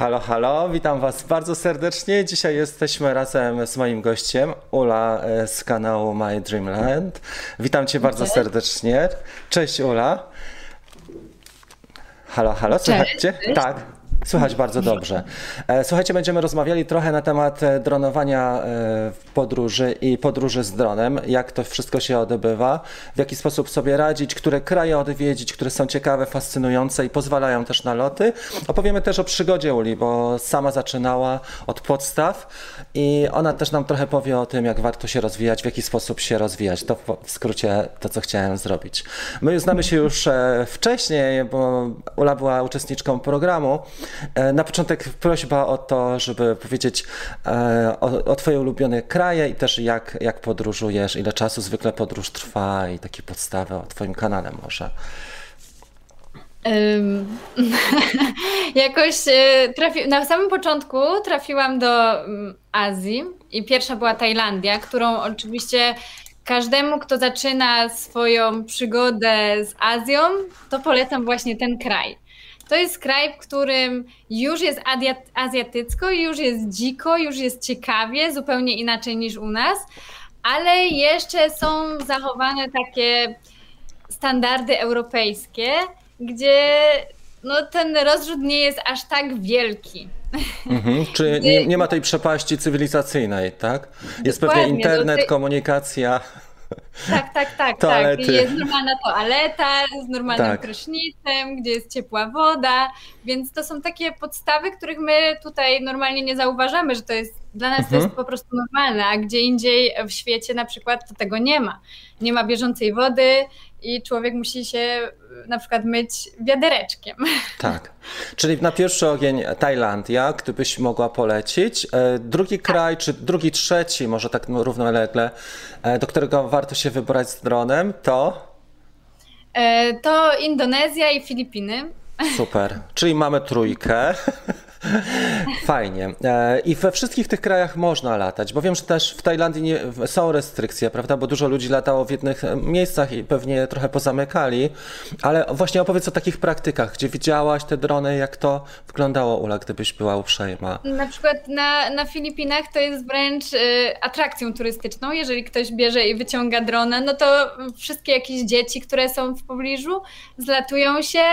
Halo, halo, witam Was bardzo serdecznie. Dzisiaj jesteśmy razem z moim gościem, Ula e, z kanału My Dreamland. Witam Cię bardzo serdecznie. Cześć Ula. Halo, halo, słuchajcie? Cześć. Tak. Słychać bardzo dobrze. E, Słuchajcie, będziemy rozmawiali trochę na temat e, dronowania e, w podróży i podróży z dronem, jak to wszystko się odbywa, w jaki sposób sobie radzić, które kraje odwiedzić, które są ciekawe, fascynujące i pozwalają też na loty. Opowiemy też o przygodzie Uli, bo sama zaczynała od podstaw i ona też nam trochę powie o tym, jak warto się rozwijać, w jaki sposób się rozwijać. To w skrócie to, co chciałem zrobić. My znamy się już wcześniej, bo Ula była uczestniczką programu. E, Na początek prośba o to, żeby powiedzieć e, o, o Twoje ulubione kraje i też jak, jak podróżujesz, ile czasu zwykle podróż trwa i takie podstawy o Twoim kanale może. Jakoś e, trafi... na samym początku trafiłam do mm, Azji i pierwsza była Tajlandia, którą oczywiście każdemu, kto zaczyna swoją przygodę z Azją, to polecam właśnie ten kraj. To jest kraj, w którym już jest azjatycko, już jest dziko, już jest ciekawie, zupełnie inaczej niż u nas, ale jeszcze są zachowane takie standardy europejskie, gdzie no, ten rozrzut nie jest aż tak wielki. Mhm. Czy nie, nie ma tej przepaści cywilizacyjnej, tak? Jest pewnie Dokładnie, do internet, tej- komunikacja. Tak, tak, tak. Toalety. tak. Jest normalna toaleta z normalnym Tak. prysznicem, gdzie jest ciepła woda, więc to są takie podstawy, których my tutaj normalnie nie zauważamy, że to jest dla nas to Mhm. jest po prostu normalne, a gdzie indziej w świecie na przykład to tego nie ma. Nie ma bieżącej wody i człowiek musi się y, na przykład myć wiadereczkiem. Tak. Czyli na pierwszy ogień Tajlandia, gdybyś mogła polecić. E, Drugi kraj, czy drugi, trzeci, może tak no, równolegle, e, do którego warto się wybrać z dronem, to E, To Indonezja i Filipiny. super. Czyli mamy trójkę. Fajnie. E, I we wszystkich tych krajach można latać, bo wiem, że też w Tajlandii nie, są restrykcje, prawda? Bo dużo ludzi latało w jednych e, miejscach i pewnie trochę pozamykali. Ale właśnie opowiedz o takich praktykach, gdzie widziałaś te drony, jak to wyglądało, Ula, gdybyś była uprzejma. Na przykład na, na Filipinach to jest wręcz y, atrakcją turystyczną. Jeżeli ktoś bierze i wyciąga drona, no to wszystkie jakieś dzieci, które są w pobliżu, zlatują się,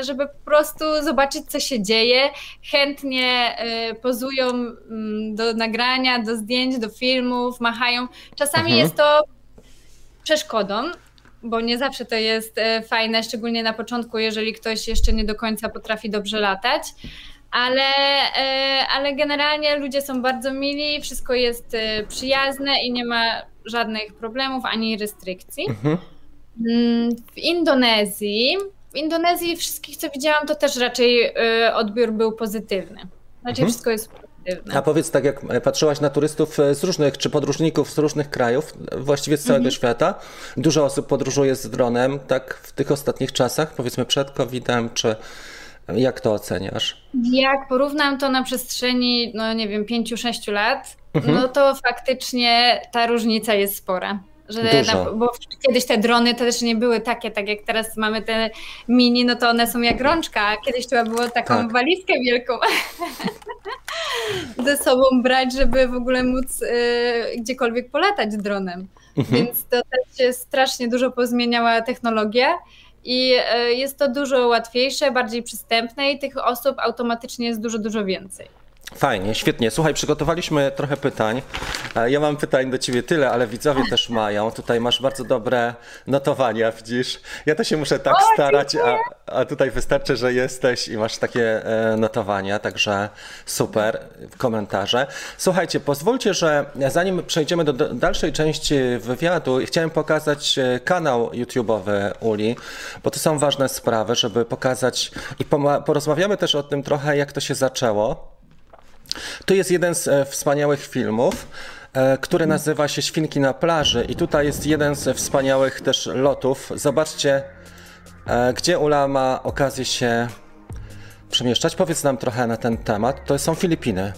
y, żeby po prostu zobaczyć, co się dzieje. Chętnie y, pozują mm, do nagrania, do zdjęć, do filmów, machają. Czasami Mhm. jest to przeszkodą, bo nie zawsze to jest e, fajne, szczególnie na początku, jeżeli ktoś jeszcze nie do końca potrafi dobrze latać. Ale, e, ale generalnie ludzie są bardzo mili, wszystko jest przyjazne i nie ma żadnych problemów ani restrykcji. Mhm. Mm, W Indonezji, w Indonezji wszystkich, co widziałam, to też raczej e, odbiór był pozytywny. Raczej Mhm. wszystko jest pozytywne. A powiedz, tak jak patrzyłaś na turystów e, z różnych, czy podróżników z różnych krajów, e, właściwie z całego Mhm. świata, dużo osób podróżuje z dronem, tak w tych ostatnich czasach, powiedzmy przed COVID-em, czy jak to oceniasz? Jak porównam to na przestrzeni, no nie wiem, 5-6 lat, Mhm. no to faktycznie ta różnica jest spora. Że na, bo kiedyś te drony to też nie były takie, tak jak teraz mamy te mini, no to one są jak rączka, kiedyś trzeba było taką Tak. walizkę wielką ze sobą brać, żeby w ogóle móc y, gdziekolwiek polatać dronem. Mhm. Więc to też się strasznie dużo pozmieniała technologia i e, jest to dużo łatwiejsze, bardziej przystępne i tych osób automatycznie jest dużo, dużo więcej. Fajnie, świetnie. Słuchaj, przygotowaliśmy trochę pytań. E, Ja mam pytań do ciebie tyle, ale widzowie też mają. Tutaj masz bardzo dobre notowania, widzisz? Ja to się muszę tak starać, a, a tutaj wystarczy, że jesteś i masz takie e, notowania, także super komentarze. Słuchajcie, pozwólcie, że zanim przejdziemy do dalszej części wywiadu, chciałem pokazać e, kanał YouTube'owy Uli, bo to są ważne sprawy, żeby pokazać i porozmawiamy też o tym trochę, jak to się zaczęło. To jest jeden z e, wspaniałych filmów, e, który nazywa się Świnki na plaży i tutaj jest jeden ze wspaniałych też lotów. Zobaczcie, e, gdzie Ula ma okazję się przemieszczać. Powiedz nam trochę na ten temat. To są Filipiny.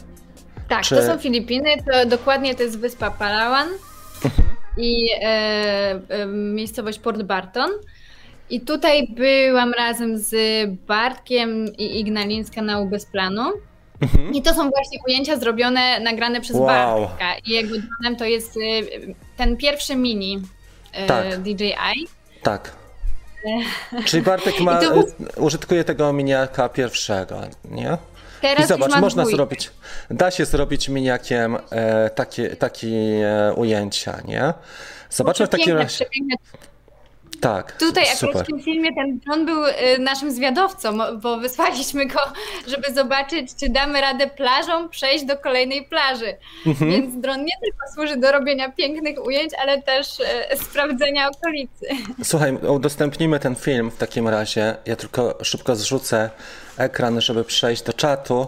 Tak, Czy- to są Filipiny, to dokładnie to jest wyspa Palawan i e, e, miejscowość Port Barton. I tutaj byłam razem z Bartkiem i Ignalin z kanału Bez Planu. I to są właśnie ujęcia zrobione, nagrane przez Wow. Bartka. I jego dronem to jest y, ten pierwszy mini y, Tak. DJI. Tak. Czyli Bartek ma, to e, użytkuje tego miniaka pierwszego, nie? Teraz I zobacz, można dwójkę. zrobić, da się zrobić miniakiem e, takie, takie e, ujęcia, nie? Zobaczmy w takim Przepiękne, razie. Tak, Tutaj super. akurat w tym filmie ten dron był y, naszym zwiadowcą, bo wysłaliśmy go, żeby zobaczyć, czy damy radę plażą przejść do kolejnej plaży. Mhm. Więc dron nie tylko służy do robienia pięknych ujęć, ale też y, sprawdzenia okolicy. Słuchaj, udostępnimy ten film w takim razie. Ja tylko szybko zrzucę ekran, żeby przejść do czatu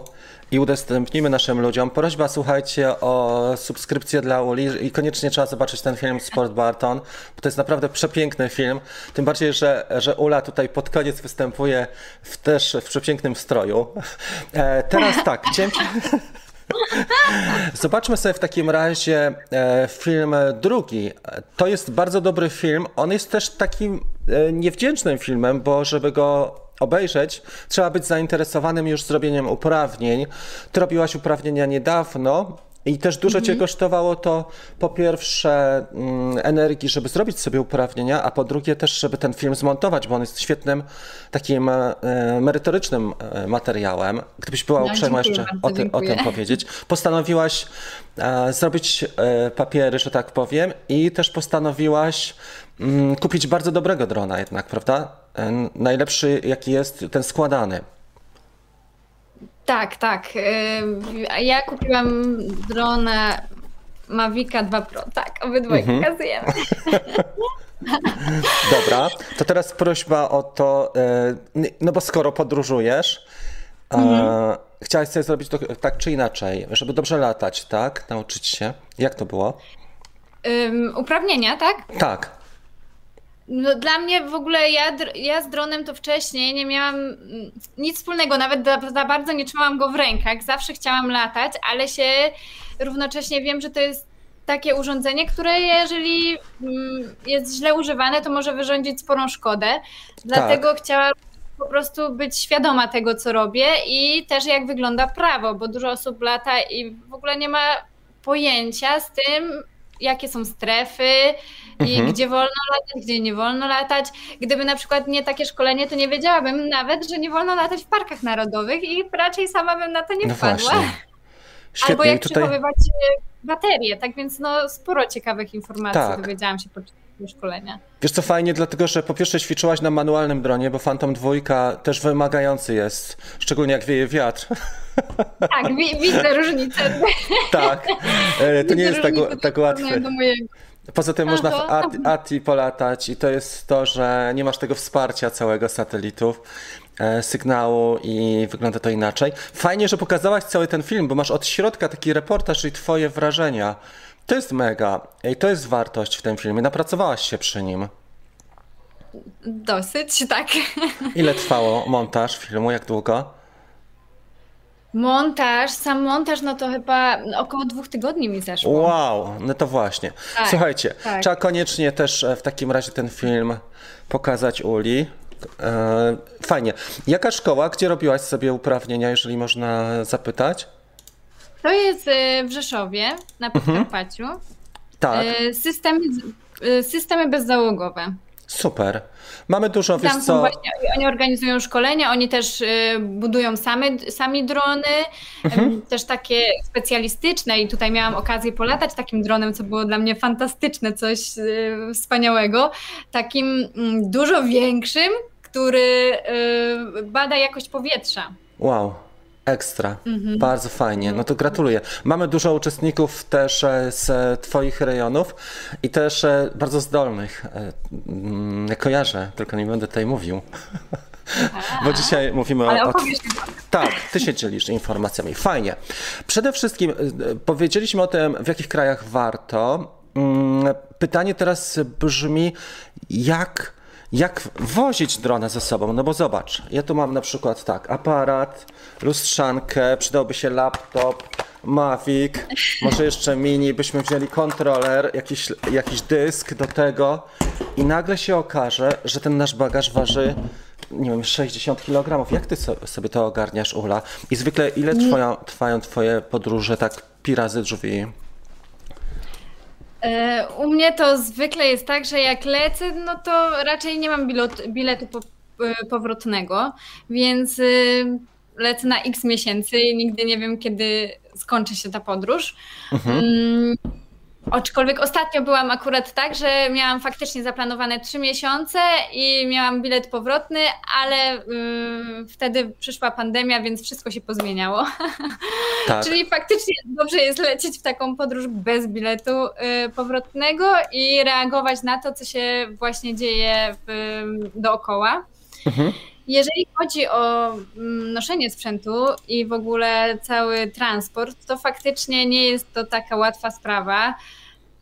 i udostępnimy naszym ludziom. Prośba, słuchajcie, o subskrypcję dla Uli i koniecznie trzeba zobaczyć ten film Sport Barton, bo to jest naprawdę przepiękny film. Tym bardziej, że, że Ula tutaj pod koniec występuje w, też w przepięknym stroju. E, teraz tak, chciałem... Zobaczmy sobie w takim razie e, film drugi. To jest bardzo dobry film. On jest też takim e, niewdzięcznym filmem, bo żeby go obejrzeć, trzeba być zainteresowanym już zrobieniem uprawnień. Ty robiłaś uprawnienia niedawno. I też dużo cię kosztowało to po pierwsze mm, energii, żeby zrobić sobie uprawnienia, a po drugie też, żeby ten film zmontować, bo on jest świetnym takim e, merytorycznym e, materiałem. Gdybyś była No, uprzejma jeszcze bardzo, o, ty, o tym powiedzieć. Postanowiłaś e, zrobić papiery, że tak powiem, i też postanowiłaś mm, kupić bardzo dobrego drona jednak, prawda? Najlepszy jaki jest ten składany. Tak, tak. y, Ja kupiłam drona Mavica 2 Pro. Tak, obydwoje Mhm. pokazujemy. Dobra, to teraz prośba o to, e, no bo skoro podróżujesz, Mhm. chciałaś sobie zrobić to tak czy inaczej, żeby dobrze latać, tak? Nauczyć się. Jak to było? Ym, uprawnienia, tak? Tak. No, dla mnie w ogóle ja, ja z dronem to wcześniej nie miałam mm, nic wspólnego, nawet za, za bardzo nie trzymałam go w rękach. Zawsze chciałam latać, ale się równocześnie wiem, że to jest takie urządzenie, które jeżeli mm, jest źle używane, to może wyrządzić sporą szkodę. Dlatego chciałam po prostu być świadoma tego, co robię i też jak wygląda prawo, bo dużo osób lata i w ogóle nie ma pojęcia z tym, jakie są strefy i Mhm. gdzie wolno latać, gdzie nie wolno latać. Gdyby na przykład nie takie szkolenie, to nie wiedziałabym nawet, że nie wolno latać w parkach narodowych i raczej sama bym na to nie No wpadła. Albo Świetnie. I jak tutaj... przechowywać e, baterie, tak więc no sporo ciekawych informacji Tak. dowiedziałam się podczas tego szkolenia. Wiesz co, fajnie, dlatego że po pierwsze ćwiczyłaś na manualnym dronie, bo Phantom 2 też wymagający jest, szczególnie jak wieje wiatr. Tak, wi- widzę różnicę. tak, e, to nie Widzę jest tak, tak łatwe. Poza tym No można w ATI, ATI polatać i to jest to, że nie masz tego wsparcia całego satelitów, e, sygnału i wygląda to inaczej. Fajnie, że pokazałaś cały ten film, bo masz od środka taki reportaż i twoje wrażenia. To jest mega i to jest wartość w tym filmie. Napracowałaś się przy nim. Dosyć, tak. Ile trwało montaż filmu? Jak długo? Montaż, sam montaż, no to chyba około dwóch tygodni mi zeszło. Wow, no to właśnie. Tak, Słuchajcie, tak. trzeba koniecznie też e, w takim razie ten film pokazać Uli. E, Fajnie. Jaka szkoła, gdzie robiłaś sobie uprawnienia, jeżeli można zapytać? To jest e, w Rzeszowie, na Podkarpaciu. Tak, E, Systemy, systemy bezzałogowe. Super. Mamy dużo, wiesz Tam są co, właśnie, oni organizują szkolenia, oni też e, budują same, sami drony, Mhm. też takie specjalistyczne i tutaj miałam okazję polatać takim dronem, co było dla mnie fantastyczne, coś e, wspaniałego, takim mm, dużo większym, który e, bada jakość powietrza. wow, ekstra, Mhm. bardzo fajnie, no to gratuluję. Mamy dużo uczestników też e, z twoich rejonów i też e, bardzo zdolnych. E, mm, Ja kojarzę, tylko nie będę tutaj mówił. Bo dzisiaj mówimy o, o Tak, ty się dzielisz informacjami. Fajnie. Przede wszystkim powiedzieliśmy o tym, w jakich krajach warto. Mm, Pytanie teraz brzmi, jak, jak wozić drona ze sobą? No bo zobacz, ja tu mam na przykład tak, aparat, lustrzankę, przydałby się laptop, Mavic, może jeszcze mini, byśmy wzięli kontroler, jakiś, jakiś dysk do tego i nagle się okaże, że ten nasz bagaż waży nie wiem, 60 kg. Jak ty sobie to ogarniasz, Ula? I zwykle ile trwają, trwają twoje podróże tak pi razy drzwi? E, u mnie to zwykle jest tak, że jak lecę, no to raczej nie mam bilet, biletu po, e, powrotnego, więc y, lecę na x miesięcy i nigdy nie wiem, kiedy skończy się ta podróż. Mhm. Mm, Aczkolwiek ostatnio byłam akurat tak, że miałam faktycznie zaplanowane trzy miesiące i miałam bilet powrotny, ale yy, wtedy przyszła pandemia, więc wszystko się pozmieniało. Tak. Czyli faktycznie dobrze jest lecieć w taką podróż bez biletu yy, powrotnego i reagować na to, co się właśnie dzieje w, yy, dookoła. Mhm. Jeżeli chodzi o mm, noszenie sprzętu i w ogóle cały transport, to faktycznie nie jest to taka łatwa sprawa.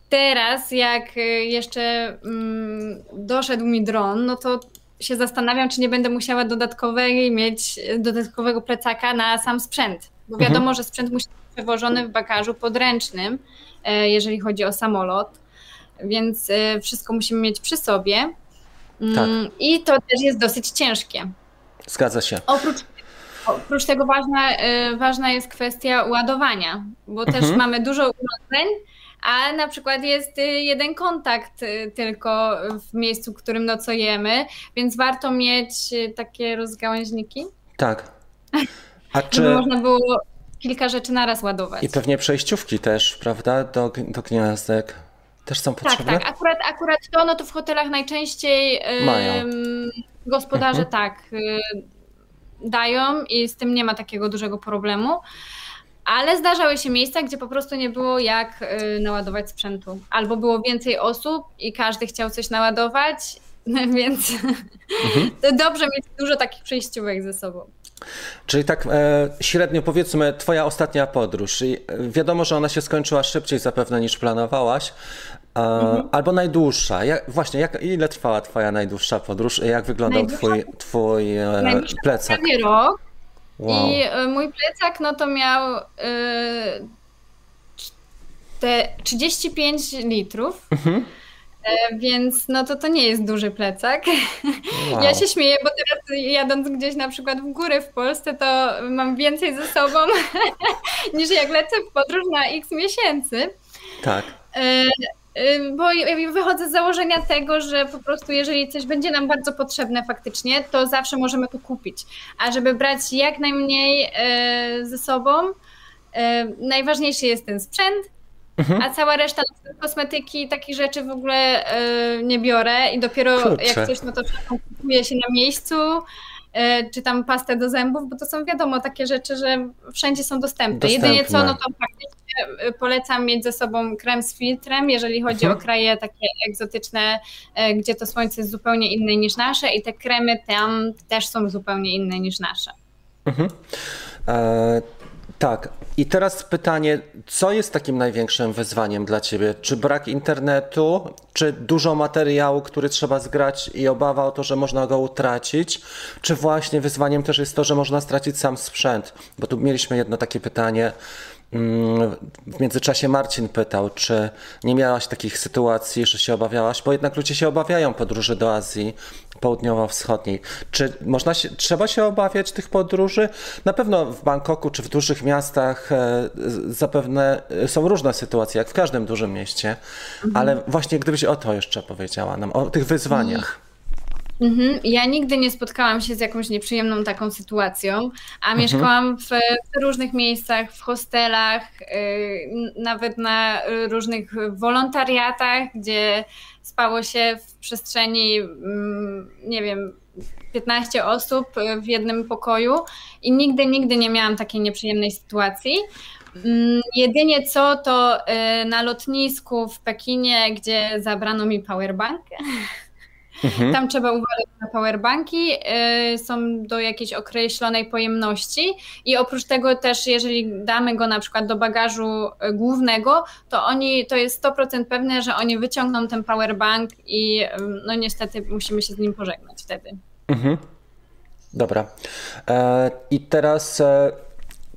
Teraz, jak y, jeszcze mm, doszedł mi dron, no to się zastanawiam, czy nie będę musiała dodatkowej mieć dodatkowego plecaka na sam sprzęt. Bo mhm. wiadomo, mhm. że sprzęt musi być przewożony w bagażu podręcznym, e, jeżeli chodzi o samolot, więc e, wszystko musimy mieć przy sobie. Mm, tak. I to też jest dosyć ciężkie. Zgadza się. Oprócz, oprócz tego ważna, e, ważna jest kwestia ładowania, bo mhm. też mamy dużo urządzeń, a na przykład jest y, jeden kontakt y, tylko w miejscu, w którym nocujemy, więc warto mieć y, takie rozgałęźniki. Tak. A czy... Żeby można było kilka rzeczy naraz ładować. I pewnie przejściówki też, prawda, do, do gniazdek. Też są potrzebne? Tak, tak. Akurat, akurat to, no to w hotelach najczęściej Mają. gospodarze mhm. tak dają i z tym nie ma takiego dużego problemu. Ale zdarzały się miejsca, gdzie po prostu nie było jak y, naładować sprzętu. Albo było więcej osób i każdy chciał coś naładować, więc mhm. to dobrze mieć dużo takich przejściówek ze sobą. Czyli tak e, średnio powiedzmy, twoja ostatnia podróż. I wiadomo, że ona się skończyła szybciej zapewne niż planowałaś. Mhm. Albo najdłuższa. Jak, właśnie, jak, ile trwała twoja najdłuższa podróż? Jak wyglądał twój, twój e, plecak? Prawie rok. Wow. I e, mój plecak no to miał y, te 35 litrów. Mhm. E, więc no to to nie jest duży plecak. Wow. Ja się śmieję, bo teraz jadąc gdzieś na przykład w górę w Polsce, to mam więcej ze sobą niż jak lecę w podróż na x miesięcy. Tak. Bo wychodzę z założenia tego, że po prostu jeżeli coś będzie nam bardzo potrzebne faktycznie, to zawsze możemy to kupić. A żeby brać jak najmniej e, ze sobą, e, najważniejszy jest ten sprzęt, mhm. a cała reszta kosmetyki, takich rzeczy w ogóle e, nie biorę i dopiero Kurczę. jak coś, no to kupuje się na miejscu czy tam pastę do zębów, bo to są wiadomo takie rzeczy, że wszędzie są dostępne. dostępne. Jedynie co, no to faktycznie polecam mieć ze sobą krem z filtrem, jeżeli chodzi mhm. o kraje takie egzotyczne, y, gdzie to słońce jest zupełnie inne niż nasze i te kremy tam też są zupełnie inne niż nasze. Mhm. E, tak. I teraz pytanie, co jest takim największym wyzwaniem dla Ciebie? Czy brak internetu, czy dużo materiału, który trzeba zgrać i obawa o to, że można go utracić? Czy właśnie wyzwaniem też jest to, że można stracić sam sprzęt? Bo tu mieliśmy jedno takie pytanie w międzyczasie Marcin pytał, czy nie miałaś takich sytuacji, że się obawiałaś, bo jednak ludzie się obawiają podróży do Azji Południowo-Wschodniej. Czy można się, trzeba się obawiać tych podróży? Na pewno w Bangkoku czy w dużych miastach e, zapewne są różne sytuacje, jak w każdym dużym mieście, mhm. ale właśnie gdybyś o to jeszcze powiedziała nam, o tych wyzwaniach. Mhm. Ja nigdy nie spotkałam się z jakąś nieprzyjemną taką sytuacją, a mhm. mieszkałam w, w, różnych miejscach, w hostelach, yy, nawet na różnych wolontariatach, gdzie spało się w przestrzeni, yy, nie wiem, 15 osób w jednym pokoju i nigdy, nigdy nie miałam takiej nieprzyjemnej sytuacji. Mm, jedynie co to y, na lotnisku w Pekinie, gdzie zabrano mi powerbank. Mhm. Tam trzeba uważać na powerbanki, yy, są do jakiejś określonej pojemności i oprócz tego też, jeżeli damy go na przykład do bagażu y, głównego, to oni, to jest 100% pewne, że oni wyciągną ten powerbank i yy, no niestety musimy się z nim pożegnać wtedy. Mhm. Dobra. E, I teraz e,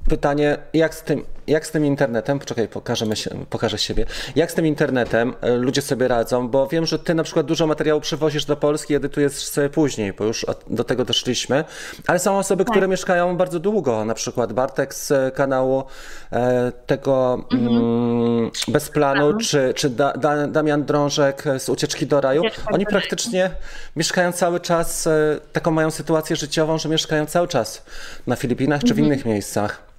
pytanie, jak z tym jak z tym internetem, poczekaj, pokażemy się, pokażę siebie, jak z tym internetem e, ludzie sobie radzą, bo wiem, że ty na przykład dużo materiału przywozisz do Polski, edytujesz sobie później, bo już do tego doszliśmy, ale są osoby, tak. które mieszkają bardzo długo, na przykład Bartek z kanału e, tego mhm. mm, Bez Planu, czy, czy da, da, Damian Drążek z Ucieczki do Raju, oni praktycznie mieszkają cały czas, e, taką mają sytuację życiową, że mieszkają cały czas na Filipinach czy w mhm. innych miejscach.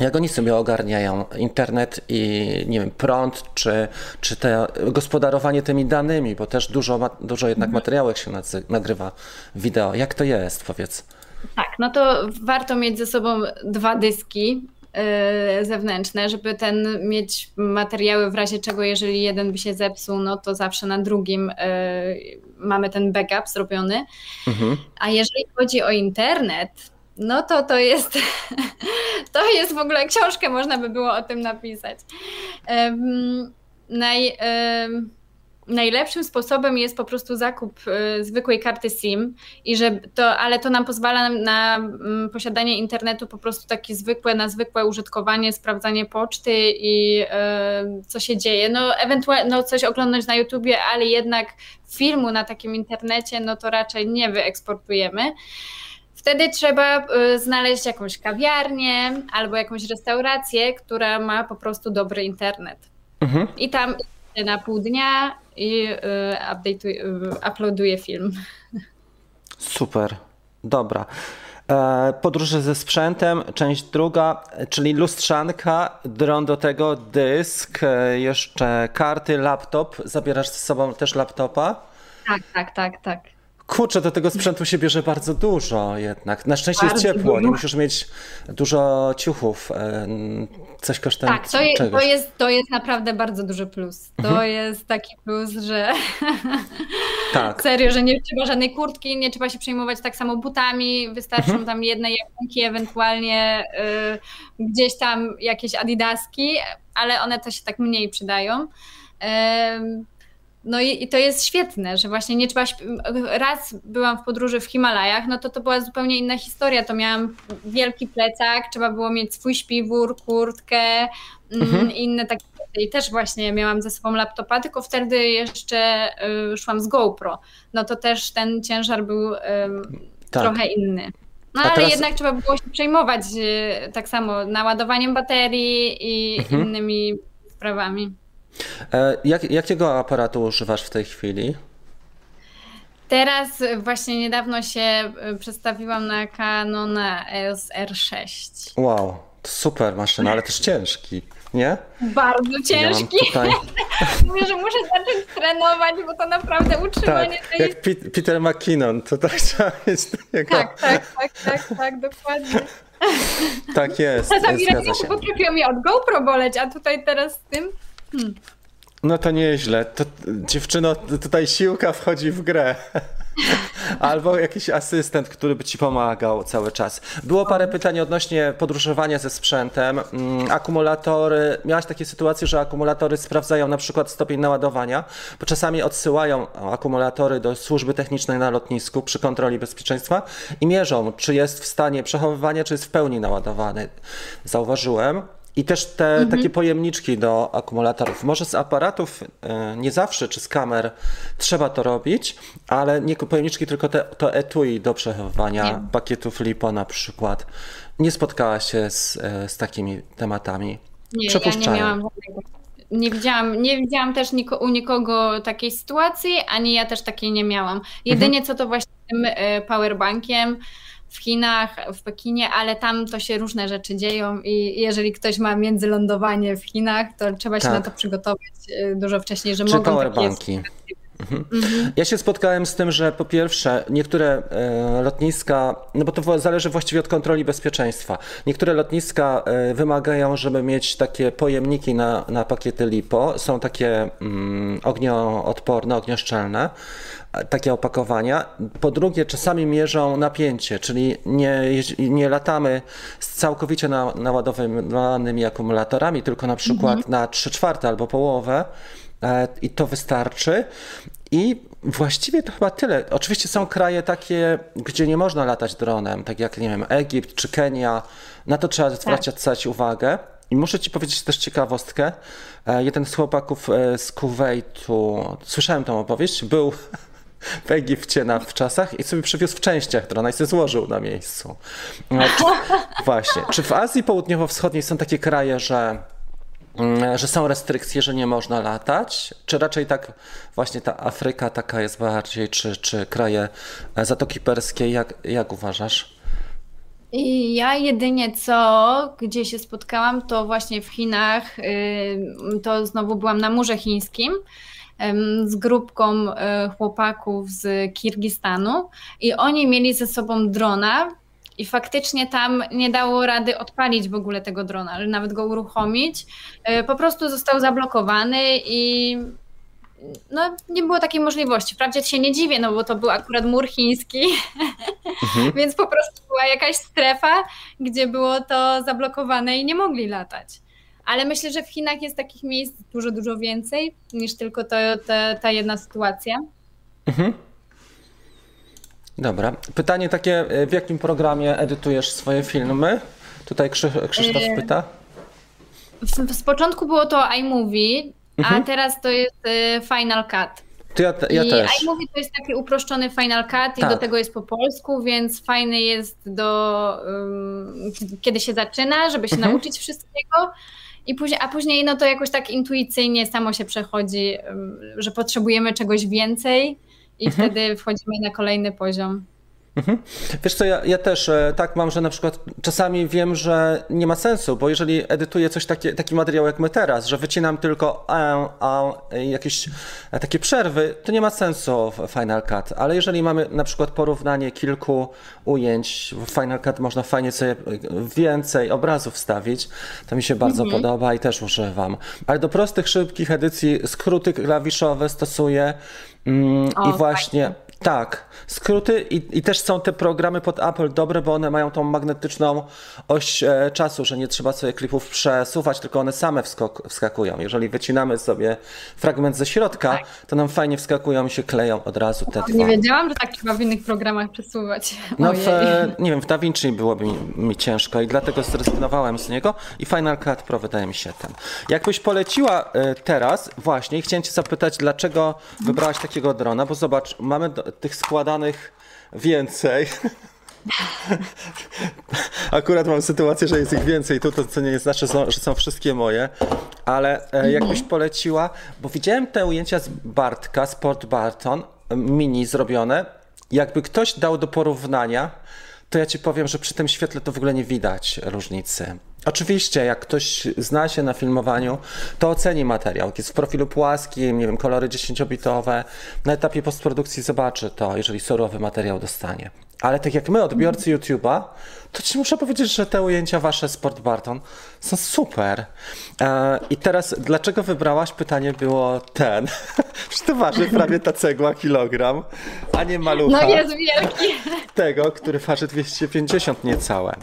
Jak oni sobie ogarniają internet i nie wiem, prąd, czy, czy te gospodarowanie tymi danymi, bo też dużo, dużo jednak mhm. materiałów się nagrywa wideo. Jak to jest, powiedz? Tak, no to warto mieć ze sobą dwa dyski yy, zewnętrzne, żeby ten mieć materiały w razie czego, jeżeli jeden by się zepsuł, no to zawsze na drugim yy, mamy ten backup zrobiony. Mhm. A jeżeli chodzi o internet, no to to jest, to jest w ogóle książkę, można by było o tym napisać. Naj, najlepszym sposobem jest po prostu zakup y, zwykłej karty SIM, i że to, ale to nam pozwala na mm, posiadanie internetu po prostu takie zwykłe, na zwykłe użytkowanie, sprawdzanie poczty i co się dzieje. No ewentualnie no, coś oglądać na YouTubie, ale jednak filmu na takim internecie, no to raczej nie wyeksportujemy. Wtedy trzeba y, znaleźć jakąś kawiarnię albo jakąś restaurację, która ma po prostu dobry internet. Mhm. I tam na pół dnia i y, y, uploaduje film. Super, dobra. E, podróże ze sprzętem, część druga, czyli lustrzanka, dron do tego, dysk, e, jeszcze karty, laptop. Zabierasz ze sobą też laptopa? Tak, tak, tak, tak. Kurczę, do tego sprzętu się bierze bardzo dużo jednak. Na szczęście bardzo jest ciepło, dużo. nie musisz mieć dużo ciuchów, coś kosztuje. Tak, to, je, to, jest, to jest naprawdę bardzo duży plus. To mhm. jest taki plus, że tak. serio, że nie trzeba żadnej kurtki, nie trzeba się przejmować tak samo butami, wystarczą mhm. tam jedne japonki, ewentualnie y, gdzieś tam jakieś adidaski, ale one to się tak mniej przydają. Y, no i, i, to jest świetne, że właśnie nie trzeba. Raz byłam w podróży w Himalajach, no to to była zupełnie inna historia. To miałam wielki plecak, trzeba było mieć swój śpiwór, kurtkę, mm, mhm. inne takie. I też właśnie miałam ze sobą laptopa, tylko wtedy jeszcze y, szłam z GoPro. No to też ten ciężar był y, tak. trochę inny. No ale teraz... jednak trzeba było się przejmować y, tak samo naładowaniem baterii i mhm. innymi sprawami. E, jak, jakiego aparatu używasz w tej chwili? Teraz właśnie niedawno się e, przedstawiłam na Canona EOS R6. Wow, super maszyna, ale też ciężki, nie? Bardzo ciężki. Ja tutaj... Mówię, że muszę zacząć trenować, bo to naprawdę utrzymanie tak, tej... jak Peter McKinnon, to tak trzeba mieć jego... Tak, tak, tak, tak, tak, dokładnie. Tak jest. Czasami ręce potrafią mi od GoPro boleć, a tutaj teraz z tym... Hmm. No to nieźle. To, dziewczyno, tutaj siłka wchodzi w grę. Albo jakiś asystent, który by ci pomagał cały czas. Było parę pytań odnośnie podróżowania ze sprzętem. Mm, akumulatory. Miałaś takie sytuacje, że akumulatory sprawdzają na przykład stopień naładowania, bo czasami odsyłają akumulatory do służby technicznej na lotnisku przy kontroli bezpieczeństwa i mierzą, czy jest w stanie przechowywania, czy jest w pełni naładowany. Zauważyłem, i też te mhm. takie pojemniczki do akumulatorów. Może z aparatów e, nie zawsze, czy z kamer trzeba to robić, ale nie pojemniczki, tylko te, to etui do przechowywania nie. pakietów LiPo na przykład. Nie spotkałaś się z, e, z takimi tematami? Nie, ja nie miałam nie widziałam, nie widziałam też niko, u nikogo takiej sytuacji, ani ja też takiej nie miałam. Jedynie mhm. co to właśnie tym e, powerbankiem, w Chinach, w Pekinie, ale tam to się różne rzeczy dzieją i jeżeli ktoś ma międzylądowanie w Chinach, to trzeba się tak. na to przygotować y, dużo wcześniej, że Czy mogą powerbanki. Mhm. Mhm. Ja się spotkałem z tym, że po pierwsze, niektóre e, lotniska, no bo to zależy właściwie od kontroli bezpieczeństwa. Niektóre lotniska e, wymagają, żeby mieć takie pojemniki na, na pakiety LiPo. Są takie mm, ognioodporne, ognioszczelne takie opakowania. Po drugie, czasami mierzą napięcie, czyli nie, nie latamy z całkowicie na, naładowanymi akumulatorami, tylko na przykład mhm. na 3 czwarte albo połowę e, i to wystarczy. I właściwie to chyba tyle. Oczywiście są kraje takie, gdzie nie można latać dronem, tak jak nie wiem, Egipt czy Kenia. Na to trzeba zwracać tak. uwagę I muszę ci powiedzieć też ciekawostkę. E, jeden z chłopaków e, z Kuwejtu, słyszałem tą opowieść, był w Egipcie na, w czasach i sobie przywiózł w częściach drona i sobie złożył na miejscu. No, czy, właśnie. Czy w Azji Południowo-Wschodniej są takie kraje, że mm, że są restrykcje, że nie można latać? Czy raczej tak właśnie ta Afryka taka jest bardziej, czy, czy kraje Zatoki Perskiej, jak, jak uważasz? I ja jedynie co, gdzie się spotkałam, to właśnie w Chinach, to znowu byłam na Murze Chińskim z grupką y, chłopaków z Kirgistanu i oni mieli ze sobą drona i faktycznie tam nie dało rady odpalić w ogóle tego drona, ale nawet go uruchomić. Y, po prostu został zablokowany i no, nie było takiej możliwości. Wprawdzie się nie dziwię, no bo to był akurat mur chiński, mhm. więc po prostu była jakaś strefa, gdzie było to zablokowane i nie mogli latać. Ale myślę, że w Chinach jest takich miejsc dużo, dużo więcej niż tylko to, to ta jedna sytuacja. Mhm. Dobra. Pytanie takie, w jakim programie edytujesz swoje filmy? Tutaj Krzysztof e, pyta. Z początku było to iMovie, mhm. a teraz to jest e, Final Cut. To ja, ja I też. iMovie to jest taki uproszczony Final Cut tak. i do tak. tego jest po polsku, więc fajny jest do um, kiedy się zaczyna, żeby się mhm. nauczyć wszystkiego. I później, a później no to jakoś tak intuicyjnie samo się przechodzi, że potrzebujemy czegoś więcej i mhm. wtedy wchodzimy na kolejny poziom. Mhm. Wiesz co, ja, ja, też e, tak mam, że na przykład czasami wiem, że nie ma sensu, bo jeżeli edytuję coś takie, taki materiał jak my teraz, że wycinam tylko a, a, jakieś e, takie przerwy, to nie ma sensu w Final Cut, ale jeżeli mamy na przykład porównanie kilku ujęć, w Final Cut można fajnie sobie więcej obrazów wstawić, to mi się bardzo mhm. podoba i też używam. Ale do prostych, szybkich edycji skróty klawiszowe stosuję mm, o, i właśnie... Fajnie tak, skróty i, i, też są te programy pod Apple dobre, bo one mają tą magnetyczną oś e, czasu, że nie trzeba sobie klipów przesuwać, tylko one same wskok, wskakują. Jeżeli wycinamy sobie fragment ze środka, tak. to nam fajnie wskakują i się kleją od razu te dwa. Nie wiedziałam, że tak trzeba w innych programach przesuwać. No, w, nie wiem, w DaVinci byłoby mi, mi, ciężko i dlatego zrezygnowałem z niego i Final Cut Pro wydaje mi się ten. Jakbyś poleciła e, teraz właśnie, chciałem cię zapytać, dlaczego wybrałaś takiego drona, bo zobacz, mamy do, tych składanych więcej. Akurat mam sytuację, że jest ich więcej tu, to co nie znaczy, że są wszystkie moje, ale e, jakbyś poleciła, bo widziałem te ujęcia z Bartka, Sport Barton, mini zrobione. Jakby ktoś dał do porównania, to ja ci powiem, że przy tym świetle to w ogóle nie widać różnicy. Oczywiście, jak ktoś zna się na filmowaniu, to oceni materiał. Jest w profilu płaskim, nie wiem, kolory 10-bitowe. Na etapie postprodukcji zobaczy to, jeżeli surowy materiał dostanie. Ale tak jak my, odbiorcy YouTube'a, to ci muszę powiedzieć, że te ujęcia wasze Sport Barton są super. E, I teraz, dlaczego wybrałaś? Pytanie było ten. Przecież to waży prawie ta cegła kilogram, a nie malucha. No jest wielki. Tego, który waży 250 niecałe.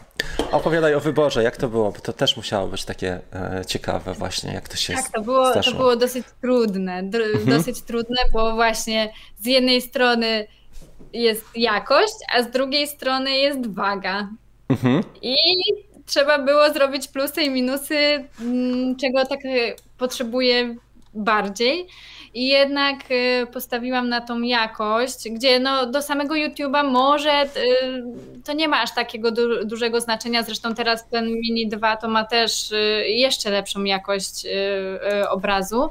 Opowiadaj o wyborze, jak to było, bo to też musiało być takie e, ciekawe właśnie, jak to się Tak, to było, to było dosyć trudne, mhm. dosyć trudne, bo właśnie z jednej strony jest jakość, a z drugiej strony jest waga. Mhm. I trzeba było zrobić plusy i minusy, mm, czego tak e, potrzebuję bardziej. I jednak e, postawiłam na tą jakość, gdzie no do samego YouTube'a może e, to nie ma aż takiego du dużego znaczenia. Zresztą teraz ten Mini 2 to ma też jeszcze lepszą jakość obrazu.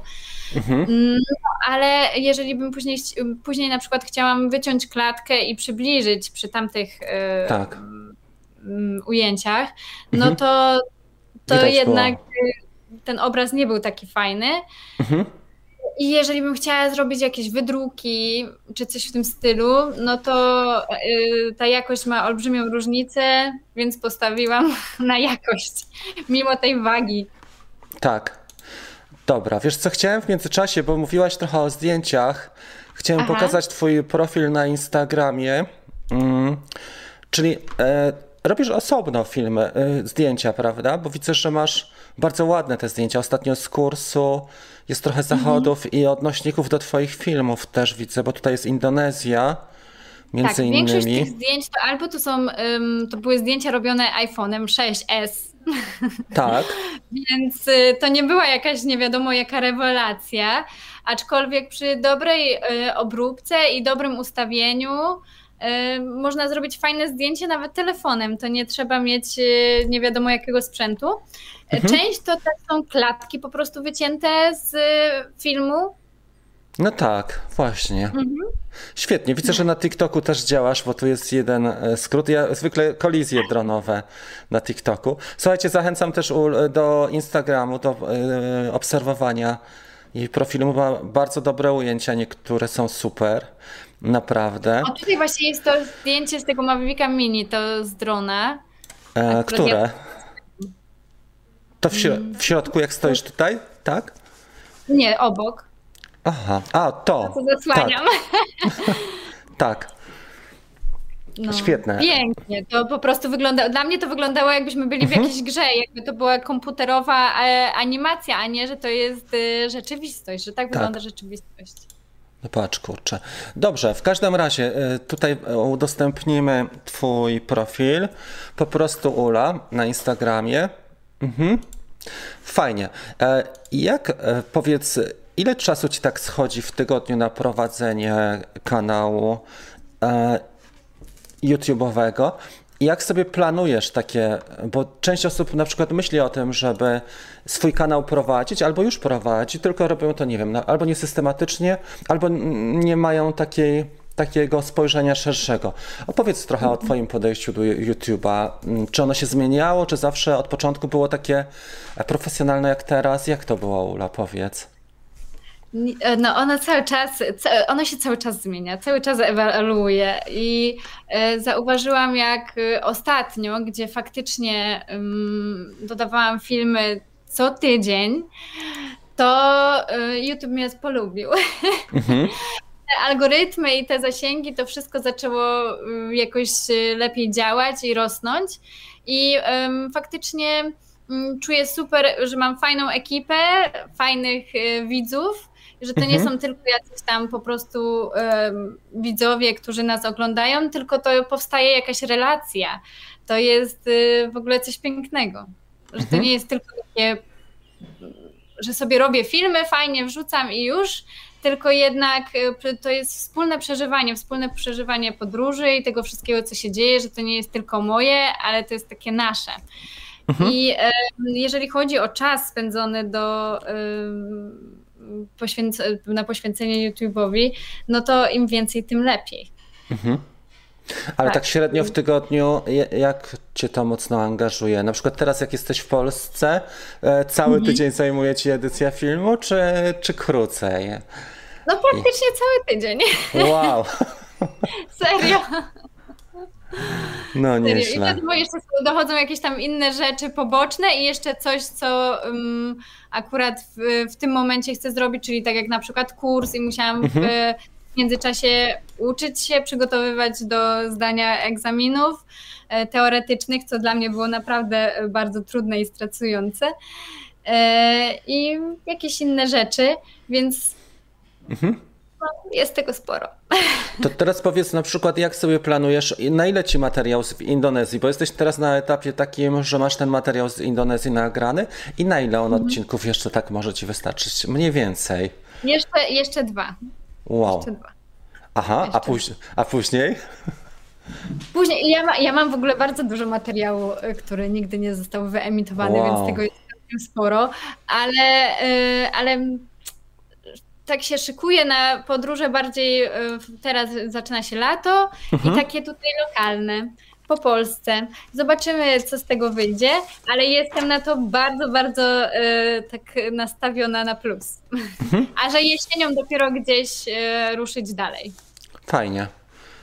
Mhm. Mm, no, ale jeżeli bym później, później na przykład chciałam wyciąć klatkę i przybliżyć przy tamtych tak. Mm, ujęciach, no mhm. to, to jednak było. Ten obraz nie był taki fajny. Mhm. I jeżeli bym chciała zrobić jakieś wydruki czy coś w tym stylu, no to y, ta jakość ma olbrzymią różnicę, więc postawiłam na jakość, mimo tej wagi. Tak. Dobra, wiesz co chciałem w międzyczasie, bo mówiłaś trochę o zdjęciach. Chciałem Aha. pokazać Twój profil na Instagramie. Mm, czyli e, robisz osobno filmy, y, zdjęcia, prawda? Bo widzę, że masz bardzo ładne te zdjęcia. Ostatnio z kursu jest trochę mhm. zachodów mhm. i odnośników do twoich filmów też widzę, bo tutaj jest Indonezja. Między tak, innymi. większość tych zdjęć to albo to są, um, to były zdjęcia robione iPhone'em 6S Tak. Więc y, to nie była jakaś nie wiadomo jaka rewelacja, aczkolwiek przy dobrej y, obróbce i dobrym ustawieniu można zrobić fajne zdjęcie nawet telefonem. To nie trzeba mieć nie wiadomo jakiego sprzętu. Mhm. Część to też są klatki po prostu wycięte z filmu, no tak, właśnie. Mhm. Świetnie. Widzę, że na TikToku też działasz, bo tu jest jeden e, skrót. Ja zwykle kolizje dronowe na TikToku. Słuchajcie, zachęcam też do Instagramu, do e, obserwowania jej profilu. Ma bardzo dobre ujęcia, niektóre są super. Naprawdę. O, tutaj właśnie jest to zdjęcie z tego Mavic'a Mini, to z drona. E, które? To w, w środku, jak stoisz tutaj, tak? Nie, obok. Aha, a to. To zasłaniam. Tak. tak. No, Świetne. Pięknie. To po prostu wygląda. Dla mnie to wyglądało, jakbyśmy byli w mhm. jakiejś grze, jakby to była komputerowa e, animacja, a nie, że to jest e, rzeczywistość, że tak, tak. wygląda rzeczywistość. No patrz, kurczę. Dobrze, w każdym razie e, tutaj udostępnimy Twój profil. Po prostu Ula na Instagramie. Mhm. Fajnie. Jak powiedz, Ile czasu ci tak schodzi w tygodniu na prowadzenie kanału e, YouTube'owego? I jak sobie planujesz takie, bo część osób na przykład myśli o tym, żeby swój kanał prowadzić, albo już prowadzi, tylko robią to, nie wiem, albo niesystematycznie, albo nie mają takiej, takiego spojrzenia szerszego. Opowiedz trochę o Twoim podejściu do YouTube'a. Czy ono się zmieniało, czy zawsze od początku było takie profesjonalne jak teraz? Jak to było, Ula? Powiedz. E, no ono cały czas, ono się cały czas zmienia, cały czas ewoluuje i e, zauważyłam jak e, ostatnio, gdzie faktycznie dodawałam filmy co tydzień, to YouTube mnie polubił. Mhm. Te algorytmy i te zasięgi, to wszystko zaczęło jakoś lepiej działać i rosnąć i faktycznie mm, czuję super, że mam fajną ekipę, fajnych widzów, że to nie mhm. są tylko jacyś tam po prostu um, widzowie, którzy nas oglądają, tylko to powstaje jakaś relacja. To jest y, w ogóle coś pięknego. Że to mhm. nie jest tylko takie, że sobie robię filmy, fajnie wrzucam i już, tylko jednak y, to jest wspólne przeżywanie, wspólne przeżywanie podróży i tego wszystkiego, co się dzieje, że to nie jest tylko moje, ale to jest takie nasze. Mhm. I y, jeżeli chodzi o czas spędzony do poświęc- na poświęcenie YouTube'owi, no to im więcej, tym lepiej. Mhm. Ale tak. tak. średnio w tygodniu, jak cię to mocno angażuje? Na przykład teraz, jak jesteś w Polsce, e, cały mhm. tydzień zajmuje ci edycja filmu, czy, czy krócej? No praktycznie I... cały tydzień. Wow. Serio. No nieźle. I bo jeszcze dochodzą jakieś tam inne rzeczy poboczne i jeszcze coś, co um, akurat w, w, tym momencie chcę zrobić, czyli tak jak na przykład kurs i musiałam mhm. w międzyczasie uczyć się, przygotowywać do zdania egzaminów e, teoretycznych, co dla mnie było naprawdę bardzo trudne i stresujące. E, I jakieś inne rzeczy, więc mhm. Jest tego sporo. To teraz powiedz na przykład, jak sobie planujesz, na ile ci materiał z Indonezji, bo jesteś teraz na etapie takim, że masz ten materiał z Indonezji nagrany i na ile on mhm. odcinków jeszcze tak może ci wystarczyć? Mniej więcej. Jeszcze, jeszcze dwa. Wow. Jeszcze dwa. Aha, jeszcze. A, póź a później? Później, ja, ma, ja mam w ogóle bardzo dużo materiału, y, który nigdy nie został wyemitowany, wow. więc tego jest sporo, ale, y, ale tak się szykuje na podróże bardziej, e, teraz zaczyna się lato mhm. i takie tutaj lokalne po Polsce. Zobaczymy, co z tego wyjdzie, ale jestem na to bardzo, bardzo e, tak nastawiona na plus. Mhm. A że jesienią dopiero gdzieś e, ruszyć dalej. Fajnie.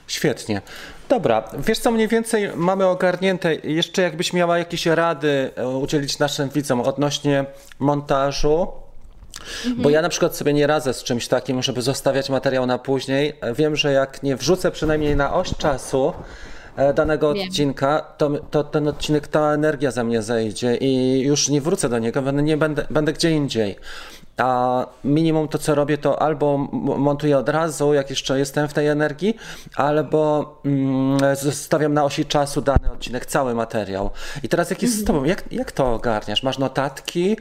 Świetnie. Dobra, wiesz co mniej więcej mamy ogarnięte. Jeszcze jakbyś miała jakieś rady udzielić naszym widzom odnośnie montażu, Mhm. Bo ja na przykład sobie nie radzę z czymś takim, żeby zostawiać materiał na później. Wiem, że jak nie wrzucę przynajmniej na oś czasu e, danego Wiem. odcinka, to, to ten odcinek, ta energia ze mnie zejdzie i już nie wrócę do niego, nie będę, będę gdzie indziej. A minimum to, co robię, to albo montuję od razu, jak jeszcze jestem w tej energii, albo mm, zostawiam na osi czasu dany odcinek, cały materiał. I teraz jak jest z tobą, jak, jak to ogarniasz? Masz notatki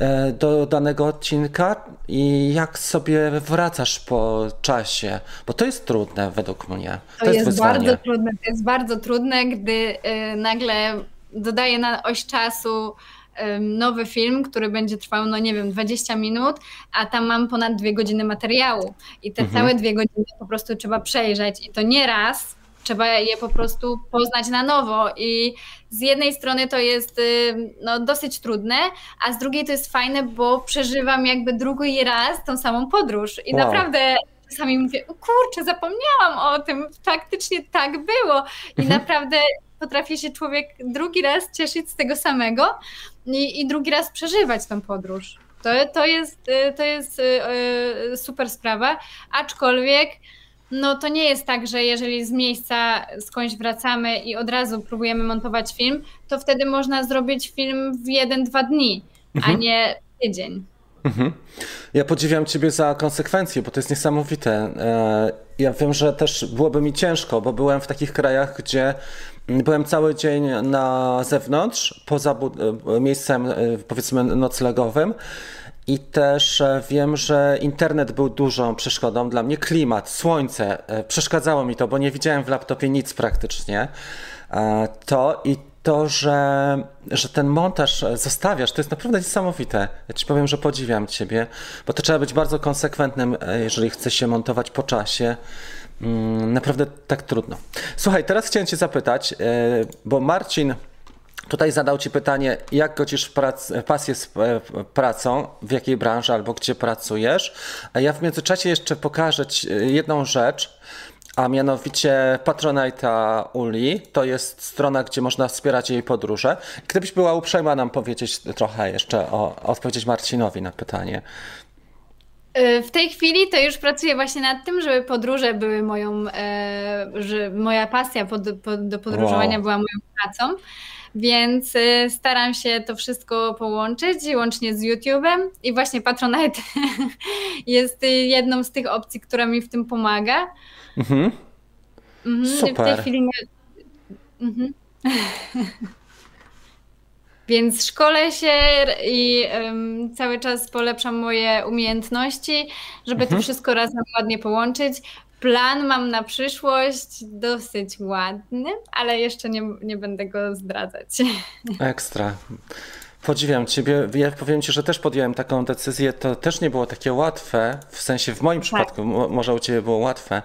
e, do danego odcinka i jak sobie wracasz po czasie? Bo to jest trudne według mnie. To, to jest, jest bardzo trudne. To jest bardzo trudne, gdy y, nagle dodaję na oś czasu nowy film, który będzie trwał, no nie wiem, 20 minut, a tam mam ponad dwie godziny materiału. I te mhm. całe dwie godziny po prostu trzeba przejrzeć. I to nie raz, trzeba je po prostu poznać na nowo. I z jednej strony to jest no, dosyć trudne, a z drugiej to jest fajne, bo przeżywam jakby drugi raz tą samą podróż. I wow. naprawdę czasami mówię, kurczę, zapomniałam o tym, faktycznie tak było. I mhm. naprawdę potrafi się człowiek drugi raz cieszyć z tego samego i, i drugi raz przeżywać tą podróż. To, to jest, y, to jest y, y, super sprawa, aczkolwiek no to nie jest tak, że jeżeli z miejsca skądś wracamy i od razu próbujemy montować film, to wtedy można zrobić film w jeden, dwa dni, mhm. a nie tydzień. Mhm. Ja podziwiam Ciebie za konsekwencje, bo to jest niesamowite. E, ja wiem, że też byłoby mi ciężko, bo byłem w takich krajach, gdzie byłem cały dzień na zewnątrz, poza e, miejscem e, powiedzmy noclegowym. I też wiem, że internet był dużą przeszkodą dla mnie. Klimat, słońce, przeszkadzało mi to, bo nie widziałem w laptopie nic praktycznie. To i to, że, że ten montaż zostawiasz, to jest naprawdę niesamowite. Ja ci powiem, że podziwiam ciebie, bo to trzeba być bardzo konsekwentnym, e, jeżeli chce się montować po czasie. Mm, naprawdę tak trudno. Słuchaj, teraz chciałem cię zapytać, e, bo Marcin tutaj zadał ci pytanie, jak godzisz prac, pasję z e, pracą, w jakiej branży albo gdzie pracujesz. A ja w międzyczasie jeszcze pokażę ci jedną rzecz, a mianowicie Patronite'a Uli. To jest strona, gdzie można wspierać jej podróże. Gdybyś była uprzejma nam powiedzieć trochę jeszcze o, odpowiedzieć Marcinowi na pytanie. Y, w tej chwili to już pracuję właśnie nad tym, żeby podróże były moją, e, że moja pasja do podróżowania wow. była moją pracą. Więc e, staram się to wszystko połączyć, łącznie z YouTube'em i właśnie Patronite jest jedną z tych opcji, która mi w tym pomaga. Mhm. mhm Super. W tej chwili nie... Mhm. Więc szkolę się i um, cały czas polepszam moje umiejętności, żeby mhm. to wszystko razem ładnie połączyć. Plan mam na przyszłość dosyć ładny, ale jeszcze nie, nie będę go zdradzać. Ekstra. Podziwiam Ciebie. Ja powiem Ci, że też podjąłem taką decyzję. To też nie było takie łatwe, w sensie w moim tak. przypadku, może u Ciebie było łatwe.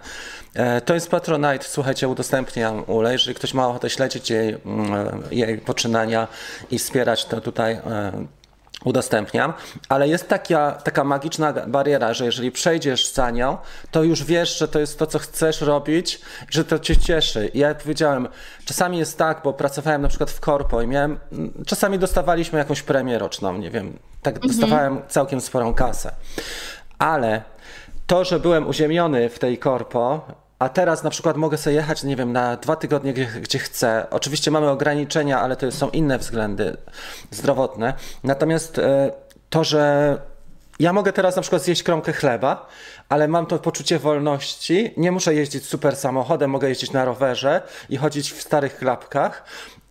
E, to jest Patronite. Słuchajcie, udostępniam Ule. Jeżeli ktoś ma ochotę śledzić jej, mm, jej poczynania i wspierać, to tutaj e, udostępniam, ale jest taka, taka magiczna bariera, że jeżeli przejdziesz za nią, to już wiesz, że to jest to, co chcesz robić, że to cię cieszy. I ja powiedziałem, czasami jest tak, bo pracowałem na przykład w korpo i miałem, czasami dostawaliśmy jakąś premię roczną, nie wiem, tak mhm. dostawałem całkiem sporą kasę. Ale to, że byłem uziemiony w tej korpo, a teraz na przykład mogę sobie jechać, nie wiem, na dwa tygodnie, gdzie, gdzie, chcę. Oczywiście mamy ograniczenia, ale to są inne względy zdrowotne. Natomiast e, to, że ja mogę teraz na przykład zjeść kromkę chleba, ale mam to poczucie wolności. Nie muszę jeździć super samochodem, mogę jeździć na rowerze i chodzić w starych klapkach.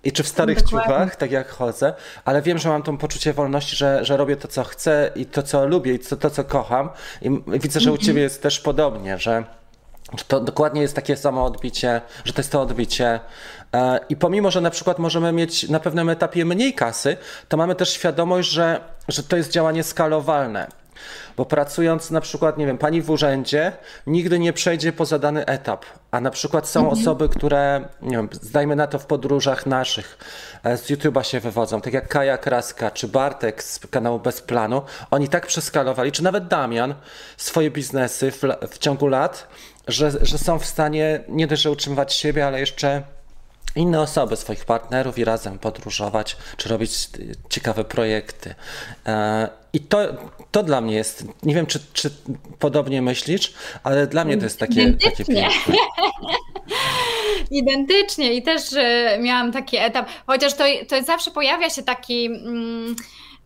I czy w starych Dokładnie. ciuchach, tak jak chodzę, ale wiem, że mam to poczucie wolności, że, że robię to, co chcę i to, co lubię i to, to co kocham. I widzę, że u mhm. ciebie jest też podobnie, że to dokładnie jest takie samo odbicie, że to jest to odbicie. E, I pomimo, że na przykład możemy mieć na pewnym etapie mniej kasy, to mamy też świadomość, że, że to jest działanie skalowalne. Bo pracując na przykład, nie wiem, pani w urzędzie nigdy nie przejdzie poza dany etap. A na przykład są mhm. osoby, które, nie wiem, zdajmy na to w podróżach naszych, e, z YouTube'a się wywodzą, tak jak Kaja Kraska czy Bartek z kanału Bez Planu. Oni tak przeskalowali, czy nawet Damian, swoje biznesy w, w ciągu lat, że, że są w stanie nie dość, że utrzymywać siebie, ale jeszcze inne osoby, swoich partnerów i razem podróżować, czy robić ciekawe projekty. E, I to, to dla mnie jest, nie wiem, czy, czy podobnie myślisz, ale dla mnie to jest takie, takie piękne. Identycznie i też miałam taki etap, chociaż to, to zawsze pojawia się taki mm,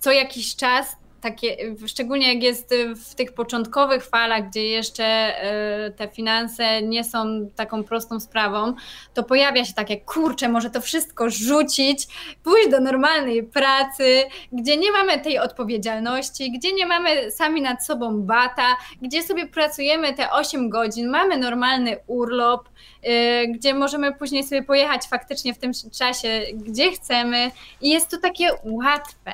co jakiś czas takie, szczególnie jak jest w tych początkowych falach, gdzie jeszcze e, te finanse nie są taką prostą sprawą, to pojawia się takie, kurczę, może to wszystko rzucić, pójść do normalnej pracy, gdzie nie mamy tej odpowiedzialności, gdzie nie mamy sami nad sobą bata, gdzie sobie pracujemy te 8 godzin, mamy normalny urlop, e, gdzie możemy później sobie pojechać faktycznie w tym czasie, gdzie chcemy i jest to takie łatwe.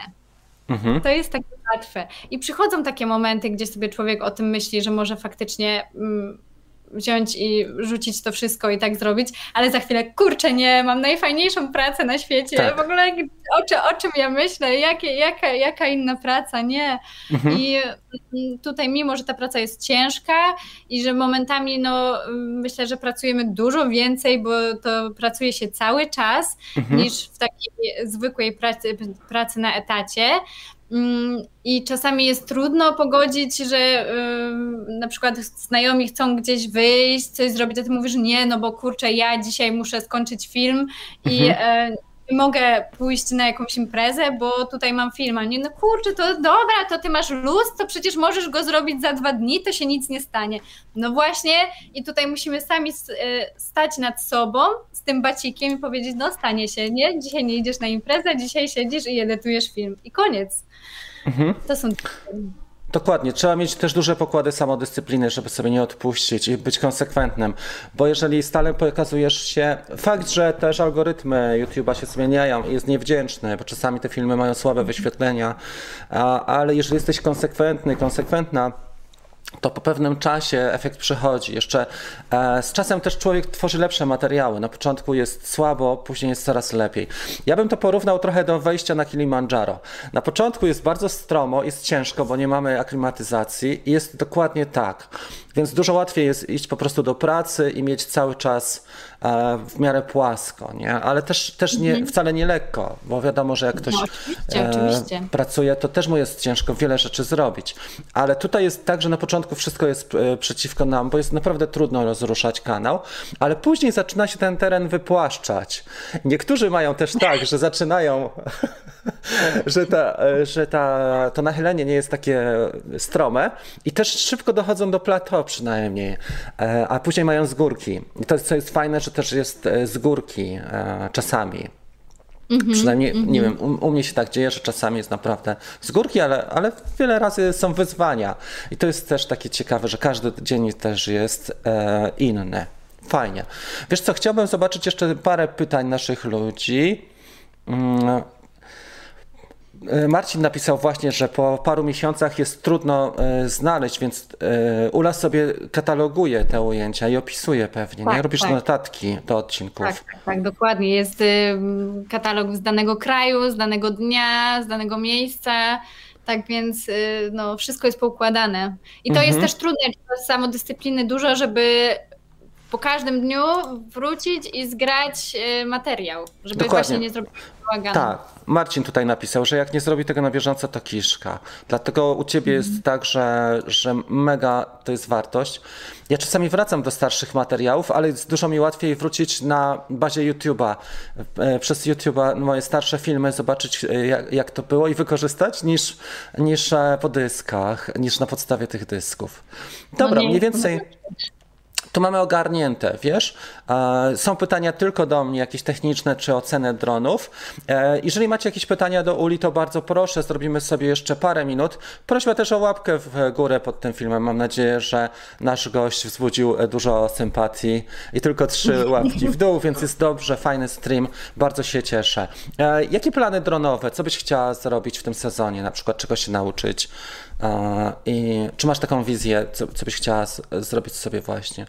Mhm. To jest takie łatwe. I przychodzą takie momenty, gdzie sobie człowiek o tym myśli, że może faktycznie mm, wziąć i rzucić to wszystko i tak zrobić, ale za chwilę, kurczę, nie, mam najfajniejszą pracę na świecie, tak. w ogóle o, czy, o czym ja myślę, jakie, jaka, jaka inna praca, nie. Mhm. I mm, tutaj mimo, że ta praca jest ciężka i że momentami, no myślę, że pracujemy dużo więcej, bo to pracuje się cały czas mhm. niż w takiej zwykłej pracy, pracy na etacie, I czasami jest trudno pogodzić, że na przykład znajomi chcą gdzieś wyjść, coś zrobić, a ty mówisz nie, no bo kurczę, ja dzisiaj muszę skończyć film i mhm. E, nie mogę pójść na jakąś imprezę, bo tutaj mam film, a nie, no kurczę, to dobra, to ty masz luz, to przecież możesz go zrobić za dwa dni, to się nic nie stanie. No właśnie i tutaj musimy sami e, stać nad sobą z tym bacikiem i powiedzieć, no stanie się, nie? Dzisiaj nie idziesz na imprezę, dzisiaj siedzisz i edytujesz film i koniec. Mhm. To są. Dokładnie, trzeba mieć też duże pokłady samodyscypliny, żeby sobie nie odpuścić i być konsekwentnym, bo jeżeli stale pokazujesz się, fakt, że też algorytmy YouTube'a się zmieniają jest niewdzięczny, bo czasami te filmy mają słabe wyświetlenia, ale jeżeli jesteś konsekwentny, konsekwentna, to po pewnym czasie efekt przychodzi. Jeszcze e, z czasem też człowiek tworzy lepsze materiały. Na początku jest słabo, później jest coraz lepiej. Ja bym to porównał trochę do wejścia na Kilimandżaro. Na początku jest bardzo stromo, jest ciężko, bo nie mamy aklimatyzacji i jest dokładnie tak. Więc dużo łatwiej jest iść po prostu do pracy i mieć cały czas e, w miarę płasko, nie? ale też, też nie, mhm. wcale nie lekko, bo wiadomo, że jak ktoś no, oczywiście, e, oczywiście. pracuje, to też mu jest ciężko wiele rzeczy zrobić. Ale tutaj jest tak, że na początku wszystko jest e, przeciwko nam, bo jest naprawdę trudno rozruszać kanał, ale później zaczyna się ten teren wypłaszczać. Niektórzy mają też tak, że zaczynają, że, ta, że ta, to nachylenie nie jest takie strome i też szybko dochodzą do plateau przynajmniej, e, a później mają z górki. I to, co jest fajne, że też jest e, z górki e, czasami. Mm -hmm, Przynajmniej, mm -hmm. nie wiem, u, u, mnie się tak dzieje, że czasami jest naprawdę z górki, ale, ale wiele razy są wyzwania. I to jest też takie ciekawe, że każdy dzień też jest e, inny. Fajnie. Wiesz co, chciałbym zobaczyć jeszcze parę pytań naszych ludzi. Mm. E, Marcin napisał właśnie, że po paru miesiącach jest trudno e, znaleźć, więc e, Ula sobie kataloguje te ujęcia i opisuje pewnie, tak, nie? Robisz tak. notatki do odcinków. Tak, tak, tak, dokładnie. Jest katalog z danego kraju, z danego dnia, z danego miejsca. Tak więc no, wszystko jest poukładane. I to mhm. jest też trudne, samodyscypliny dużo, żeby po każdym dniu wrócić i zgrać materiał, żeby Dokładnie. właśnie nie zrobić bałaganu. Tak, Marcin tutaj napisał, że jak nie zrobi tego na bieżąco, to kiszka. Dlatego u ciebie jest mhm. tak, że, że mega to jest wartość. Ja czasami wracam do starszych materiałów, ale jest dużo mi łatwiej wrócić na bazie YouTube'a, e, przez YouTube'a moje starsze filmy, zobaczyć e, jak, jak, to było i wykorzystać, niż, niż e, po dyskach, niż na podstawie tych dysków. Dobra, no mniej więcej to mamy ogarnięte, wiesz? Są pytania tylko do mnie, jakieś techniczne czy ocenę dronów. E, jeżeli macie jakieś pytania do Uli, to bardzo proszę, zrobimy sobie jeszcze parę minut. Prośba też o łapkę w górę pod tym filmem. Mam nadzieję, że nasz gość wzbudził dużo sympatii i tylko trzy łapki w dół, więc jest dobrze, fajny stream, bardzo się cieszę. E, jakie plany dronowe? Co byś chciała zrobić w tym sezonie? Na przykład czego się nauczyć? I czy masz taką wizję, co, co byś chciała z, zrobić sobie właśnie?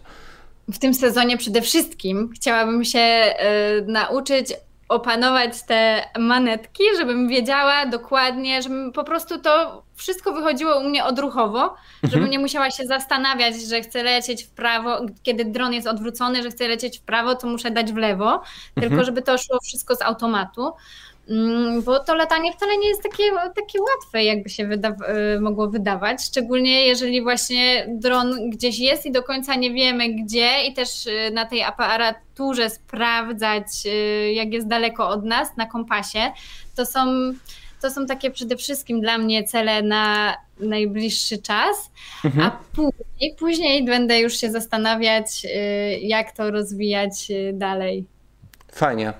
W tym sezonie przede wszystkim chciałabym się y, nauczyć opanować te manetki, żebym wiedziała dokładnie, żebym po prostu to wszystko wychodziło u mnie odruchowo, mhm. żebym nie musiała się zastanawiać, że chcę lecieć w prawo, kiedy dron jest odwrócony, że chcę lecieć w prawo, to muszę dać w lewo, mhm. tylko żeby to szło wszystko z automatu. Mm, bo to latanie wcale nie jest takie, takie łatwe, jakby się wyda y, mogło wydawać, szczególnie jeżeli właśnie dron gdzieś jest i do końca nie wiemy gdzie i też y, na tej aparaturze sprawdzać, y, jak jest daleko od nas na kompasie, to są to są takie przede wszystkim dla mnie cele na najbliższy czas, Mhm. a później, później będę już się zastanawiać, jak to rozwijać dalej. Fajnie.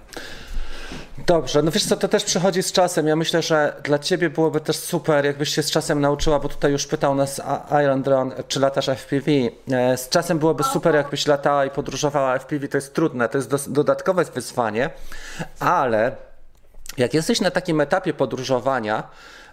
Dobrze, no wiesz co, to też przychodzi z czasem. Ja myślę, że dla ciebie byłoby też super, jakbyś się z czasem nauczyła, bo tutaj już pytał nas Iron Drone, czy latasz FPV. E, Z czasem byłoby super, jakbyś latała i podróżowała FPV. To jest trudne, to jest dodatkowe wyzwanie, ale jak jesteś na takim etapie podróżowania,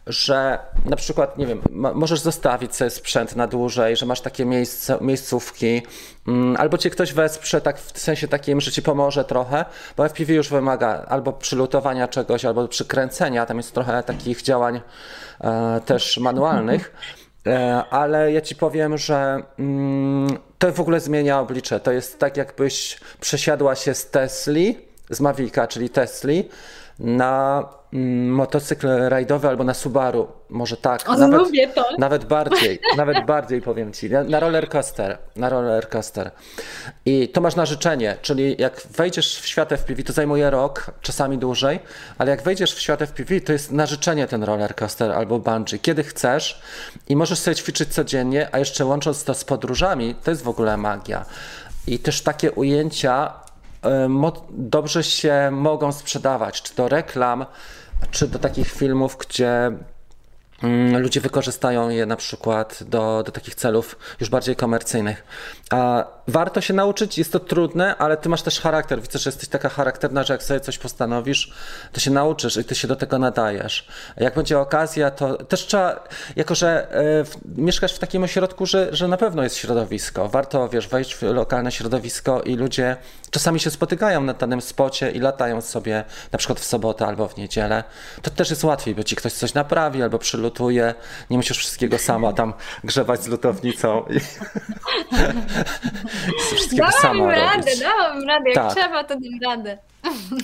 że na przykład, nie wiem, możesz zostawić sobie sprzęt na dłużej, że masz takie miejsce, miejscówki, mm, albo cię ktoś wesprze, tak w sensie takim, że ci pomoże trochę, bo FPV już wymaga albo przylutowania czegoś, albo przykręcenia, tam jest trochę takich działań e, też manualnych. E, Ale ja ci powiem, że mm, to w ogóle zmienia oblicze. To jest tak, jakbyś przesiadła się z Tesli, z Mavica, czyli Tesli, na mm, motocykl rajdowy albo na Subaru. Może tak. O, lubię to. Nawet bardziej, nawet bardziej powiem ci. Na, na roller coaster, na roller coaster. I to masz na życzenie, czyli jak wejdziesz w świat FPV, to zajmuje rok, czasami dłużej, ale jak wejdziesz w świat FPV, to jest na życzenie ten roller coaster albo bungee, kiedy chcesz i możesz sobie ćwiczyć codziennie, a jeszcze łącząc to z podróżami, to jest w ogóle magia. I też takie ujęcia dobrze się mogą sprzedawać, czy do reklam, czy do takich filmów, gdzie Ludzie wykorzystają je na przykład do, do takich celów już bardziej komercyjnych. A warto się nauczyć, jest to trudne, ale ty masz też charakter. Widzę, że jesteś taka charakterna, że jak sobie coś postanowisz, to się nauczysz i ty się do tego nadajesz. Jak będzie okazja, to też trzeba, jako że w, mieszkasz w takim ośrodku, że, że na pewno jest środowisko. Warto, wiesz, wejść w lokalne środowisko i ludzie czasami się spotykają na danym spocie i latają sobie na przykład w sobotę albo w niedzielę. To też jest łatwiej, bo ci ktoś coś naprawi albo Nie musisz wszystkiego sama tam grzebać z lutownicą i wszystkiego Dałam sama radę, robić. dałam radę. Jak Tak. trzeba, to dam radę.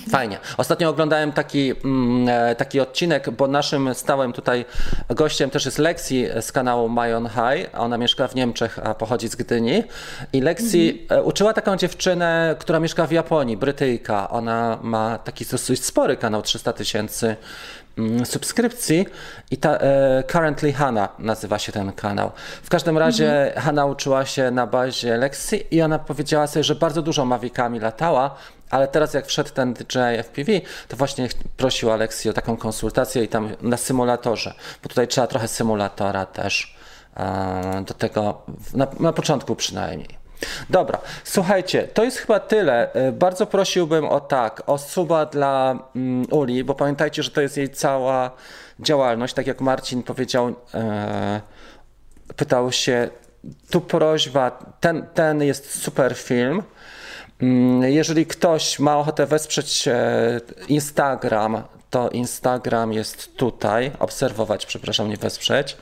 Fajnie. Ostatnio oglądałem taki, mm, e, taki odcinek, bo naszym stałym tutaj gościem też jest Lexi z kanału My On High. Ona mieszka w Niemczech, a pochodzi z Gdyni. I Lexi e, uczyła taką dziewczynę, która mieszka w Japonii, Brytyjka. Ona ma taki dosyć spory kanał, 300 tysięcy subskrypcji i ta e, Currently Hana nazywa się ten kanał. W każdym razie Hanna uczyła się na bazie Lexi i ona powiedziała sobie, że bardzo dużo Mavicami latała, ale teraz jak wszedł ten DJI FPV, to właśnie prosił Aleksji o taką konsultację i tam na symulatorze, bo tutaj trzeba trochę symulatora też e, do tego, na, na początku przynajmniej. Dobra, słuchajcie, to jest chyba tyle. E, Bardzo prosiłbym o tak, o suba dla mm, Uli, bo pamiętajcie, że to jest jej cała działalność, tak jak Marcin powiedział, e, pytał się, tu prośba, ten, ten jest super film, Mm, Jeżeli ktoś ma ochotę wesprzeć e, Instagram, to Instagram jest tutaj. Obserwować, przepraszam, nie wesprzeć.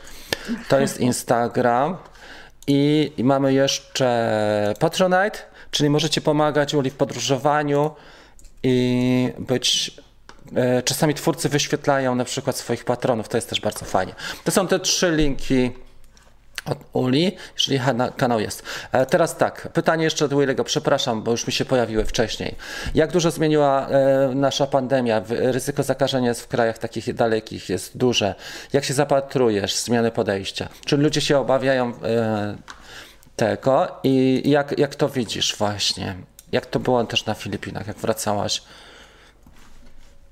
To jest Instagram. I, i mamy jeszcze Patronite, czyli możecie pomagać Uli w podróżowaniu i być. e, Czasami twórcy wyświetlają na przykład swoich patronów, to jest też bardzo fajnie. To są te trzy linki od Uli, jeżeli kanał jest. E, Teraz tak, pytanie jeszcze od Willego, przepraszam, bo już mi się pojawiły wcześniej. Jak dużo zmieniła e, nasza pandemia? Ryzyko zakażenia jest w krajach takich dalekich jest duże. Jak się zapatrujesz zmiany podejścia? Czy ludzie się obawiają e, tego i jak, jak to widzisz właśnie? Jak to było też na Filipinach, jak wracałaś?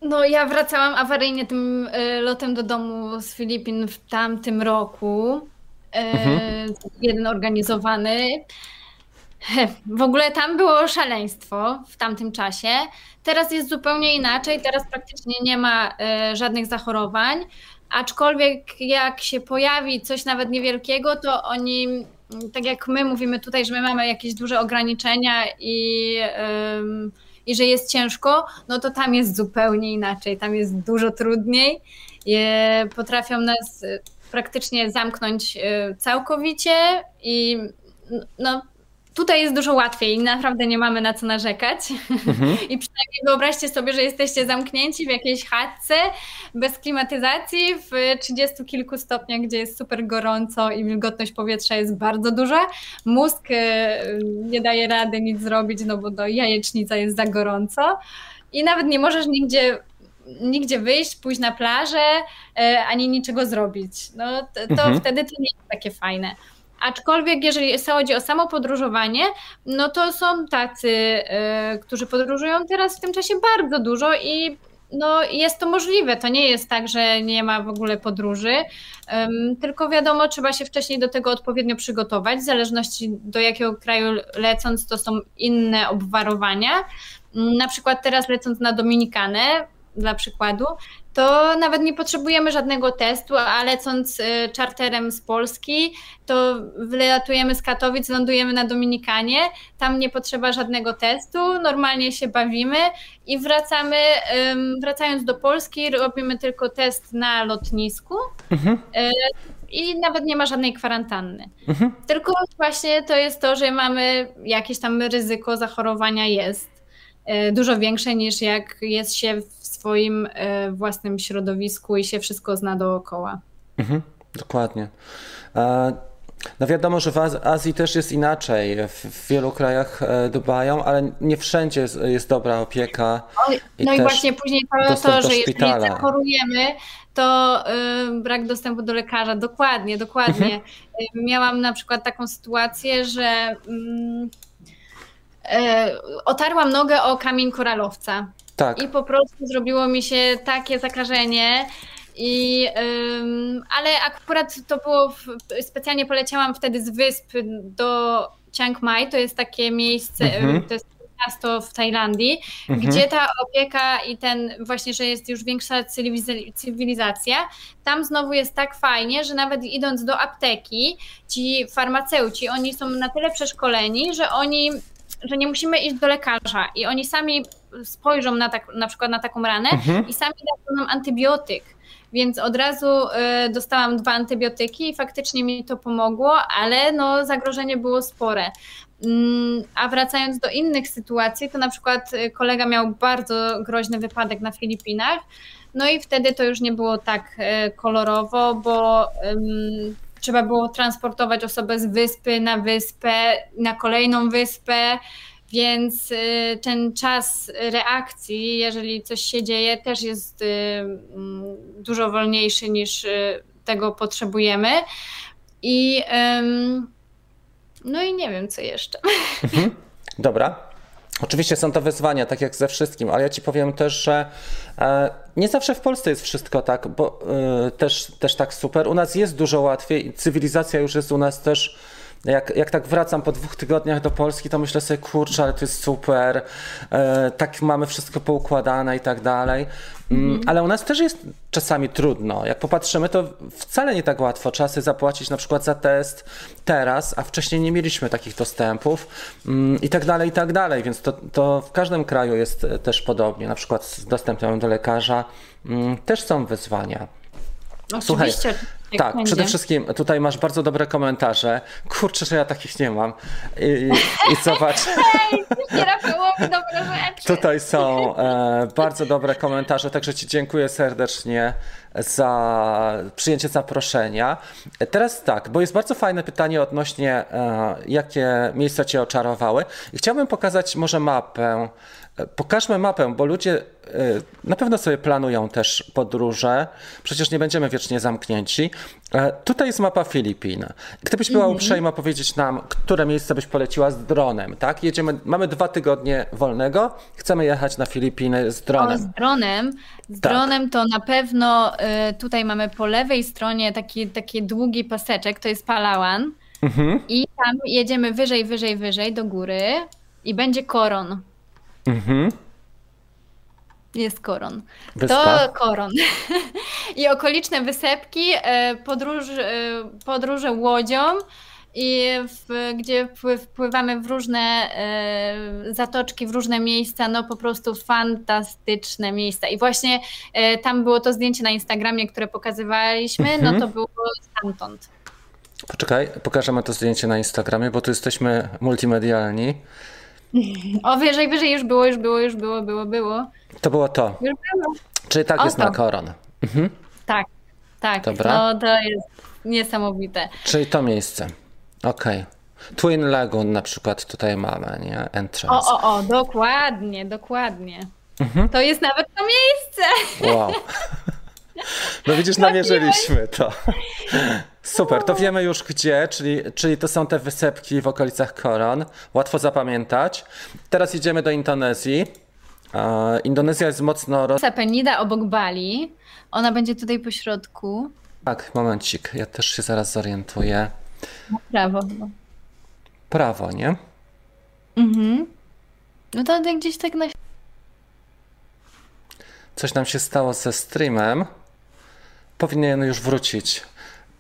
No, ja wracałam awaryjnie tym lotem do domu z Filipin w tamtym roku. E, Jeden organizowany. W ogóle tam było szaleństwo w tamtym czasie. Teraz jest zupełnie inaczej. Teraz praktycznie nie ma e, żadnych zachorowań. Aczkolwiek jak się pojawi coś nawet niewielkiego, to oni, mm, tak jak my mówimy tutaj, że my mamy jakieś duże ograniczenia i, i że jest ciężko, no to tam jest zupełnie inaczej. Tam jest dużo trudniej. Je, potrafią nas praktycznie zamknąć e, całkowicie i no, tutaj jest dużo łatwiej. Naprawdę nie mamy na co narzekać. I przynajmniej wyobraźcie sobie, że jesteście zamknięci w jakiejś chatce bez klimatyzacji w 30 kilku stopniach, gdzie jest super gorąco i wilgotność powietrza jest bardzo duża. Mózg e, nie daje rady nic zrobić, no bo do jajecznica jest za gorąco i nawet nie możesz nigdzie nigdzie wyjść, pójść na plażę, e, ani niczego zrobić. No to, to mhm. wtedy to nie jest takie fajne. Aczkolwiek, jeżeli chodzi o samo podróżowanie, no to są tacy, y, którzy podróżują teraz w tym czasie bardzo dużo i no, jest to możliwe. To nie jest tak, że nie ma w ogóle podróży, um, tylko wiadomo, trzeba się wcześniej do tego odpowiednio przygotować. W zależności do jakiego kraju lecąc, to są inne obwarowania. Na przykład teraz lecąc na Dominikanę, dla przykładu, to nawet nie potrzebujemy żadnego testu, a lecąc y, czarterem z Polski, to wylatujemy z Katowic, lądujemy na Dominikanie, tam nie potrzeba żadnego testu, normalnie się bawimy i wracamy, wracając do Polski, robimy tylko test na lotnisku. Mhm. Y, I nawet nie ma żadnej kwarantanny. Mhm. Tylko właśnie to jest to, że mamy jakieś tam ryzyko zachorowania jest y, dużo większe niż jak jest się w swoim e, własnym środowisku i się wszystko zna dookoła. Mhm, dokładnie. No wiadomo, że w Azji też jest inaczej. W wielu krajach e, dbają, ale nie wszędzie jest, jest dobra opieka. I no i właśnie później to, to że jeżeli zachorujemy, to brak dostępu do lekarza. Dokładnie, dokładnie. Mhm. Miałam na przykład taką sytuację, że y, otarłam nogę o kamień koralowca. Tak. I po prostu zrobiło mi się takie zakażenie. I, um, ale akurat to było, w, specjalnie poleciałam wtedy z wysp do Chiang Mai, to jest takie miejsce, mhm. to jest miasto w Tajlandii, mhm. gdzie ta opieka i ten właśnie, że jest już większa cywilizacja, tam znowu jest tak fajnie, że nawet idąc do apteki, ci farmaceuci, oni są na tyle przeszkoleni, że oni, że nie musimy iść do lekarza i oni sami spojrzą na, tak, na przykład na taką ranę mhm. i sami dadzą nam antybiotyk. Więc od razu y, dostałam dwa antybiotyki i faktycznie mi to pomogło, ale no, zagrożenie było spore. Mm, a wracając do innych sytuacji, to na przykład y, kolega miał bardzo groźny wypadek na Filipinach, no i wtedy to już nie było tak y, kolorowo, bo trzeba było transportować osobę z wyspy na wyspę, na kolejną wyspę. Więc y, ten czas reakcji, jeżeli coś się dzieje, też jest y, mm, dużo wolniejszy niż y, tego potrzebujemy. I no i nie wiem, co jeszcze. Mhm. Dobra. Oczywiście są to wyzwania, tak jak ze wszystkim, ale ja ci powiem też, że e, nie zawsze w Polsce jest wszystko tak, bo e, też, też tak super. U nas jest dużo łatwiej, cywilizacja już jest u nas też jak, jak tak wracam po dwóch tygodniach do Polski, to myślę sobie, kurczę, ale to jest super, e, tak mamy wszystko poukładane i tak dalej. Mm, ale u nas też jest czasami trudno. Jak popatrzymy, to wcale nie tak łatwo. Trzeba sobie zapłacić na przykład za test teraz, a wcześniej nie mieliśmy takich dostępów mm, i tak dalej, i tak dalej. Więc to, to w każdym kraju jest też podobnie. Na przykład z dostępem do lekarza mm, też są wyzwania. Słuchaj, tak, będzie. przede wszystkim tutaj masz bardzo dobre komentarze. Kurczę, że ja takich nie mam. I, i, i zobacz. Hej, dobre rzeczy. Tutaj są e, bardzo dobre komentarze, także Ci dziękuję serdecznie za przyjęcie zaproszenia. Teraz tak, bo jest bardzo fajne pytanie odnośnie, e, jakie miejsca Cię oczarowały. I chciałbym pokazać może mapę Pokażmy mapę, bo ludzie e, na pewno sobie planują też podróże. Przecież nie będziemy wiecznie zamknięci. E, tutaj jest mapa Filipin. Gdybyś była mhm. uprzejma powiedzieć nam, które miejsce byś poleciła z dronem, tak? Jedziemy, mamy dwa tygodnie wolnego, chcemy jechać na Filipiny z dronem. O, z dronem? Z tak. dronem to na pewno y, tutaj mamy po lewej stronie taki, taki długi paseczek, to jest Palawan. Mhm. I tam jedziemy wyżej, wyżej, wyżej do góry i będzie Koron. Mhm. Jest koron. Wyspa? To koron. I okoliczne wysepki, e, podróż, e, podróże łodzią, i w, gdzie wpływamy w różne e, zatoczki, w różne miejsca, no po prostu fantastyczne miejsca. I właśnie tam było to zdjęcie na Instagramie, które pokazywaliśmy, no mhm. no to było stamtąd. Poczekaj, pokażemy to zdjęcie na Instagramie, bo tu jesteśmy multimedialni. O, wyżej, wyżej już było, już było, już było, było, było. To było to. Już było. Czyli tak o, jest to. na koron. Mhm. Tak, tak. Dobra. No to jest niesamowite. Czyli to miejsce. Okej. Okay. Twin Lagoon na przykład tutaj mamy, nie? Entrance. O, o, o, dokładnie, dokładnie. Mhm. To jest nawet to miejsce. Wow. No widzisz, namierzyliśmy to. Super, to wiemy już gdzie, czyli, czyli to są te wysepki w okolicach Koron. Łatwo zapamiętać. Teraz idziemy do Indonezji. Indonezja jest mocno... Roz... Penida obok Bali. Ona będzie tutaj po środku. Tak, momencik. Ja też się zaraz zorientuję. Prawo Prawo, nie? Mhm. No to gdzieś tak na... Coś nam się stało ze streamem. Powinien już wrócić.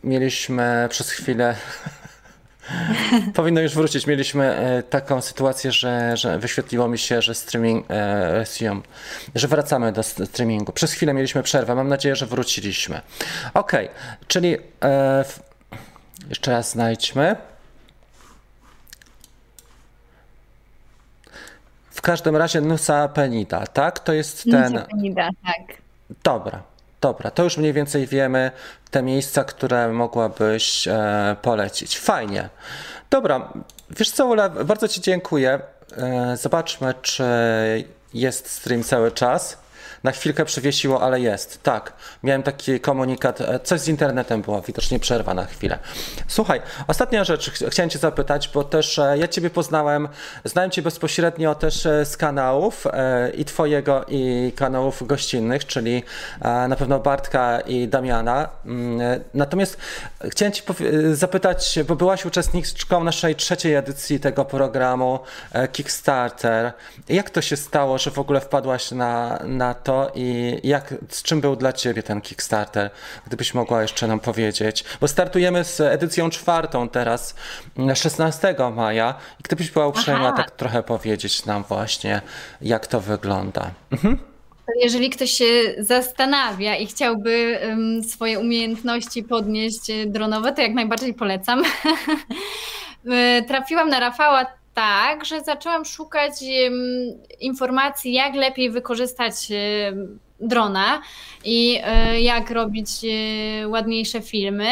Mieliśmy przez chwilę Powinno już wrócić. Mieliśmy e, taką sytuację, że, że wyświetliło mi się, że streaming e, resume, że wracamy do streamingu. Przez chwilę mieliśmy przerwę. Mam nadzieję, że wróciliśmy. Ok, czyli e, jeszcze raz znajdźmy. W każdym razie Nusa Penida, tak? To jest ten. Nusa Penida, tak. Dobra. Dobra, to już mniej więcej wiemy te miejsca, które mogłabyś e, polecić. Fajnie. Dobra, wiesz co, Ula, bardzo Ci dziękuję. E, zobaczmy, czy jest stream cały czas na chwilkę przywiesiło, ale jest. Tak, miałem taki komunikat, e, coś z internetem było, widocznie przerwa na chwilę. Słuchaj, ostatnia rzecz, chciałem Cię zapytać, bo też e, ja Ciebie poznałem, znałem Cię bezpośrednio też e, z kanałów i Twojego, i kanałów gościnnych, czyli na pewno Bartka i Damiana. Mm, natomiast chciałem Cię zapytać, bo byłaś uczestniczką naszej trzeciej edycji tego programu Kickstarter. Jak to się stało, że w ogóle wpadłaś na, na to? To i jak, z czym był dla Ciebie ten Kickstarter? Gdybyś mogła jeszcze nam powiedzieć. Bo startujemy z edycją czwartą teraz, 16 maja. I gdybyś była uprzejma Aha. tak trochę powiedzieć nam właśnie, jak to wygląda. Mhm. Jeżeli ktoś się zastanawia i chciałby um, swoje umiejętności podnieść e, dronowe, to jak najbardziej polecam. E, trafiłam na Rafała tak, że zaczęłam szukać informacji, jak lepiej wykorzystać drona i e, jak robić e, ładniejsze filmy.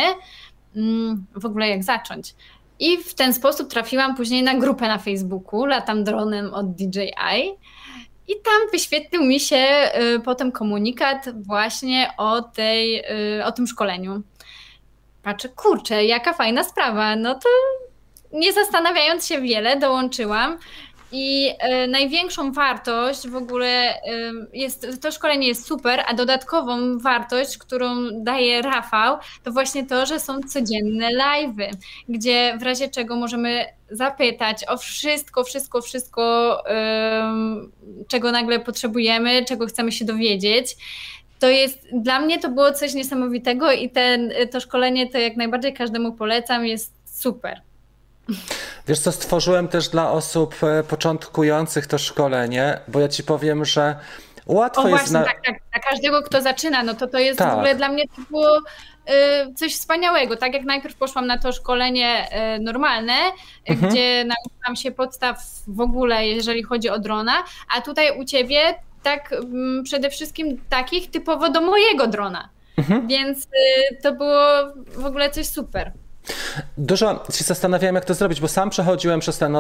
Mm, w ogóle jak zacząć. I w ten sposób trafiłam później na grupę na Facebooku, latam dronem od DJI. I tam wyświetlił mi się e, potem komunikat właśnie o, tej, o tym szkoleniu. Patrzę, kurczę, jaka fajna sprawa. No to nie zastanawiając się wiele, dołączyłam. I e, największą wartość w ogóle e, jest, to szkolenie jest super, a dodatkową wartość, którą daje Rafał, to właśnie to, że są codzienne live'y, gdzie w razie czego możemy zapytać o wszystko, wszystko, wszystko, czego nagle potrzebujemy, czego chcemy się dowiedzieć. To jest, dla mnie to było coś niesamowitego i ten, to szkolenie to jak najbardziej każdemu polecam, jest super. Wiesz co, stworzyłem też dla osób e, początkujących to szkolenie, bo ja ci powiem, że łatwo o, jest... Właśnie, na... tak, tak, dla każdego, kto zaczyna, no to to jest tak. w ogóle dla mnie to było y, coś wspaniałego. Tak jak najpierw poszłam na to szkolenie y, normalne, mhm. gdzie nauczyłam się podstaw w ogóle, jeżeli chodzi o drona, a tutaj u ciebie tak mm, przede wszystkim takich typowo do mojego drona. Mhm. Więc y, to było w ogóle coś super. Dużo się zastanawiałem, jak to zrobić, bo sam przechodziłem przez ten,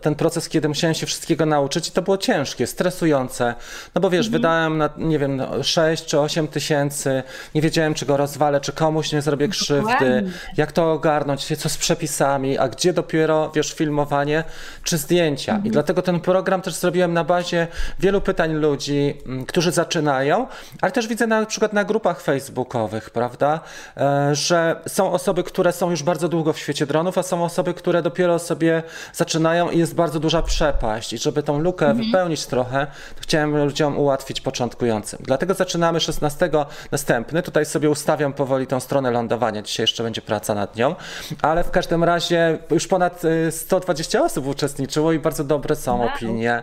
ten proces, kiedy musiałem się wszystkiego nauczyć i to było ciężkie, stresujące. No bo wiesz, mhm. wydałem na, nie wiem, 6 no, czy 8 tysięcy, nie wiedziałem, czy go rozwalę, czy komuś nie zrobię krzywdy, Dokładnie. jak to ogarnąć, co z przepisami, a gdzie dopiero, wiesz, filmowanie czy zdjęcia. Mhm. I dlatego ten program też zrobiłem na bazie wielu pytań ludzi, którzy zaczynają, ale też widzę na przykład na grupach facebookowych, prawda, e, że są osoby, które są już bardzo długo w świecie dronów, a są osoby, które dopiero sobie zaczynają i jest bardzo duża przepaść. I żeby tą lukę mhm. wypełnić trochę, chciałem ludziom ułatwić początkującym. Dlatego zaczynamy 16 następny. Tutaj sobie ustawiam powoli tą stronę lądowania. Dzisiaj jeszcze będzie praca nad nią, ale w każdym razie już ponad 120 y, osób uczestniczyło i bardzo dobre są wow. opinie,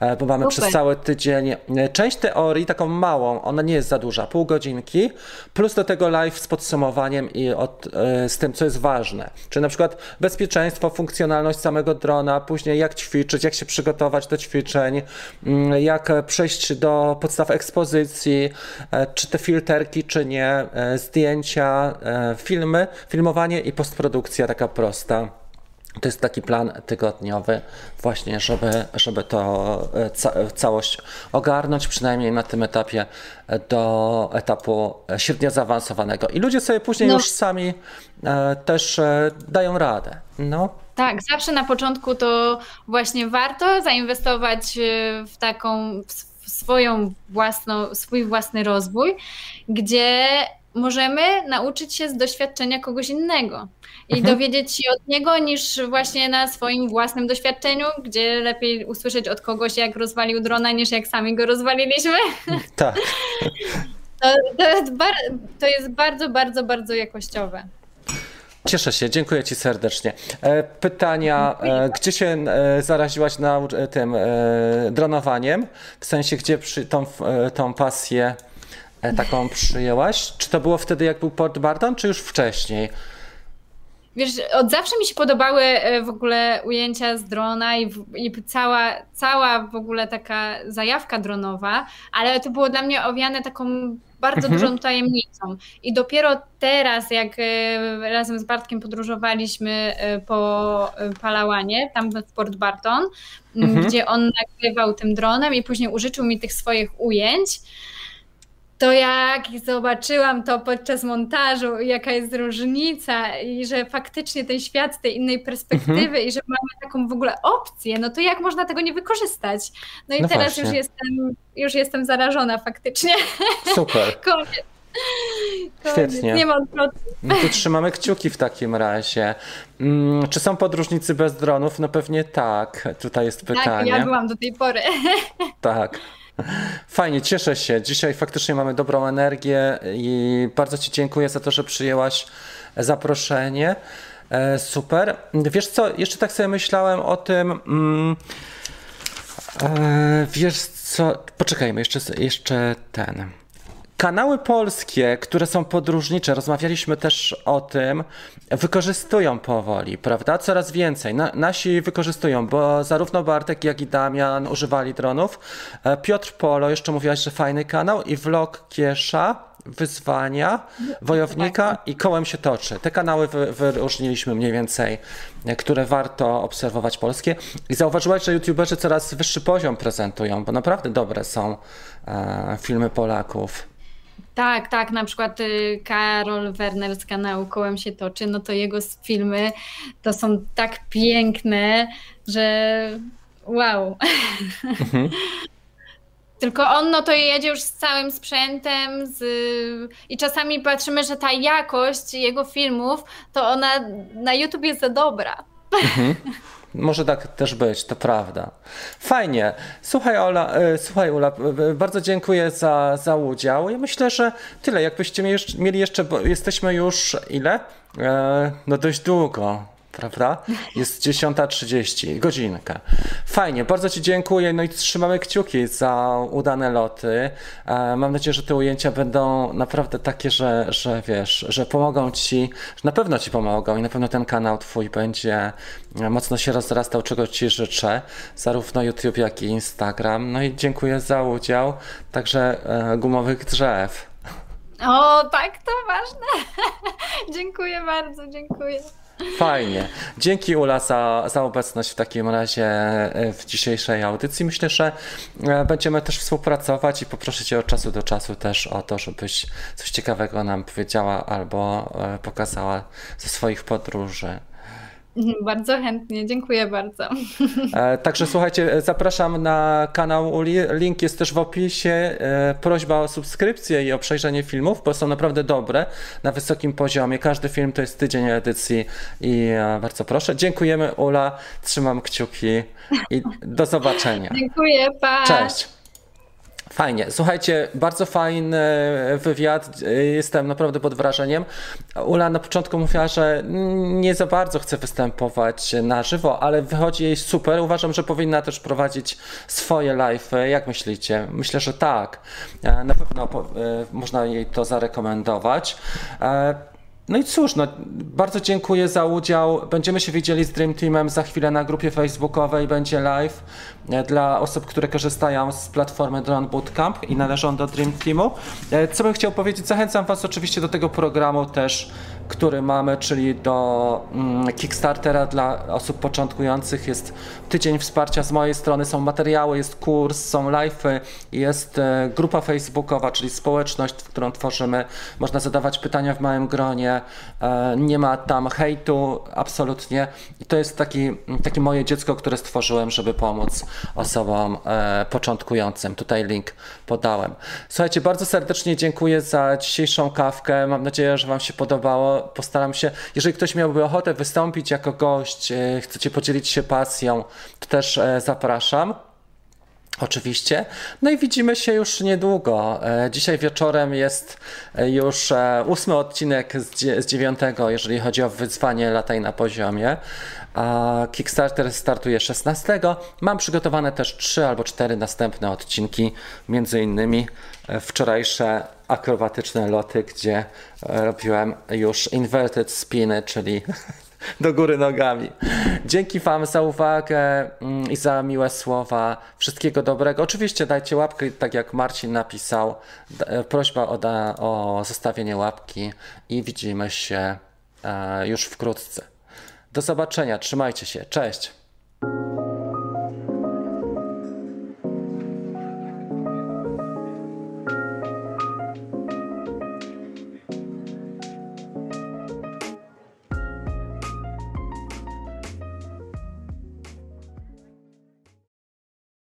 e, bo mamy Super. przez cały tydzień e, część teorii, taką małą, ona nie jest za duża, pół godzinki, plus do tego live z podsumowaniem i od, e, z tym tym, co jest ważne. Czy na przykład bezpieczeństwo, funkcjonalność samego drona, później jak ćwiczyć, jak się przygotować do ćwiczeń, mm, jak przejść do podstaw ekspozycji, e, czy te filterki, czy nie, e, zdjęcia, e, filmy, filmowanie i postprodukcja taka prosta. To jest taki plan tygodniowy, właśnie, żeby, żeby to e, ca całość ogarnąć, przynajmniej na tym etapie e, do etapu średnio zaawansowanego. I ludzie sobie później no. już sami e, też e, dają radę. No. Tak, zawsze na początku to właśnie warto zainwestować w taką w swoją własną, swój własny rozwój, gdzie możemy nauczyć się z doświadczenia kogoś innego i mhm. dowiedzieć się od niego, niż właśnie na swoim własnym doświadczeniu, gdzie lepiej usłyszeć od kogoś, jak rozwalił drona, niż jak sami go rozwaliliśmy. Tak. To, to, jest, bar, to jest bardzo, bardzo, bardzo jakościowe. Cieszę się, dziękuję Ci serdecznie. E, pytania, e, gdzie się e, zaraziłaś na tym dronowaniem? W sensie, gdzie przy, tą, tą pasję taką przyjęłaś? Czy to było wtedy, jak był Port Barton, czy już wcześniej? Wiesz, od zawsze mi się podobały w ogóle ujęcia z drona i, i, cała, cała w ogóle taka zajawka dronowa, ale to było dla mnie owiane taką bardzo mhm. dużą tajemnicą. I dopiero teraz, jak e, razem z Bartkiem podróżowaliśmy e, po e, Palałanie, tam w Port Barton, mhm. gdzie on nagrywał tym dronem i później użyczył mi tych swoich ujęć, to jak zobaczyłam to podczas montażu, jaka jest różnica i że faktycznie ten świat z tej innej perspektywy mhm. i że mamy taką w ogóle opcję, no to jak można tego nie wykorzystać? No i no teraz już jestem, już jestem zarażona faktycznie. Super. Koniec. Świetnie. Nie mam No to trzymamy kciuki w takim razie. Hmm, czy są podróżnicy bez dronów? No pewnie tak. Tutaj jest pytanie. Tak, ja byłam do tej pory. Tak. Fajnie, cieszę się. Dzisiaj faktycznie mamy dobrą energię i bardzo Ci dziękuję za to, że przyjęłaś zaproszenie. E, super. Wiesz co, jeszcze tak sobie myślałem o tym. Mm, e, wiesz co, poczekajmy, jeszcze, jeszcze ten. Kanały polskie, które są podróżnicze, rozmawialiśmy też o tym, wykorzystują powoli, prawda? Coraz więcej. Na, nasi wykorzystują, bo zarówno Bartek, jak i Damian używali dronów. E, Piotr Polo, jeszcze mówiłaś, że fajny kanał i vlog Kiesza, wyzwania, wojownika i kołem się toczy. Te kanały wy, wyróżniliśmy mniej więcej, e, które warto obserwować polskie. I zauważyłaś, że youtuberzy coraz wyższy poziom prezentują, bo naprawdę dobre są e, filmy Polaków. Tak, tak, na przykład y, Karol Werner z kanału Kołem się toczy, no to jego filmy to są tak piękne, że wow. Mhm. Tylko on no to jedzie już z całym sprzętem z... i czasami patrzymy, że ta jakość jego filmów, to ona na YouTube jest za dobra. Mhm. Może tak też być, to prawda. Fajnie. Słuchaj, Ola, e, słuchaj Ula, bardzo dziękuję za, za udział. Ja myślę, że tyle. Jakbyście mieli jeszcze, bo jesteśmy już ile? E, no dość długo prawda? Jest 10.30, godzinka. Fajnie, bardzo Ci dziękuję. No i trzymamy kciuki za udane loty. E, mam nadzieję, że te ujęcia będą naprawdę takie, że, że wiesz, że pomogą Ci, że na pewno Ci pomogą i na pewno ten kanał Twój będzie mocno się rozrastał, czego Ci życzę, zarówno YouTube, jak i Instagram. No i dziękuję za udział, także e, gumowych drzew. O, tak, to ważne. dziękuję bardzo, dziękuję. Fajnie. Dzięki Ula za, za obecność w takim razie e, w dzisiejszej audycji. Myślę, że e, będziemy też współpracować i poproszę Cię od czasu do czasu też o to, żebyś coś ciekawego nam powiedziała albo e, pokazała ze swoich podróży. Bardzo chętnie, dziękuję bardzo. E, także słuchajcie, zapraszam na kanał Uli. Link jest też w opisie. E, prośba o subskrypcję i o przejrzenie filmów, bo są naprawdę dobre, na wysokim poziomie. Każdy film to jest tydzień edycji i e, bardzo proszę. Dziękujemy Ula, trzymam kciuki i do zobaczenia. Dziękuję, pa. Cześć. Fajnie. Słuchajcie, bardzo fajny wywiad. Jestem naprawdę pod wrażeniem. Ula na początku mówiła, że nie za bardzo chce występować na żywo, ale wychodzi jej super. Uważam, że powinna też prowadzić swoje live. Jak myślicie? Myślę, że tak. E, na pewno e, można jej to zarekomendować. No i cóż, no, bardzo dziękuję za udział. Będziemy się widzieli z Dream Teamem za chwilę na grupie facebookowej, będzie live. e, dla osób, które korzystają z platformy Drone Bootcamp i należą do Dream Teamu. E, Co bym chciał powiedzieć, zachęcam Was oczywiście do tego programu też, który mamy, czyli do mm, Kickstartera dla osób początkujących. Jest tydzień wsparcia z mojej strony, są materiały, jest kurs, są live'y, jest e, grupa facebookowa, czyli społeczność, którą tworzymy. Można zadawać pytania w małym gronie, e, nie ma tam hejtu absolutnie. I to jest taki, takie moje dziecko, które stworzyłem, żeby pomóc osobom e, początkującym. Tutaj link podałem. Słuchajcie, bardzo serdecznie dziękuję za dzisiejszą kawkę. Mam nadzieję, że Wam się podobało. Postaram się, jeżeli ktoś miałby ochotę wystąpić jako gość, e, chcecie podzielić się pasją, to też e, zapraszam. Oczywiście. No i widzimy się już niedługo. E, Dzisiaj wieczorem jest już ósmy odcinek z dzie- z dziewiątego, jeżeli chodzi o wyzwanie Lataj na poziomie. A Kickstarter startuje 16. Mam przygotowane też trzy albo cztery następne odcinki, między innymi wczorajsze akrobatyczne loty, gdzie e, robiłem już inverted spiny, czyli do góry nogami. Dzięki Wam za uwagę mm, i za miłe słowa. Wszystkiego dobrego. Oczywiście dajcie łapkę, tak jak Marcin napisał. E, Prośba o, o zostawienie łapki i widzimy się e, już wkrótce. Do zobaczenia. Trzymajcie się. Cześć.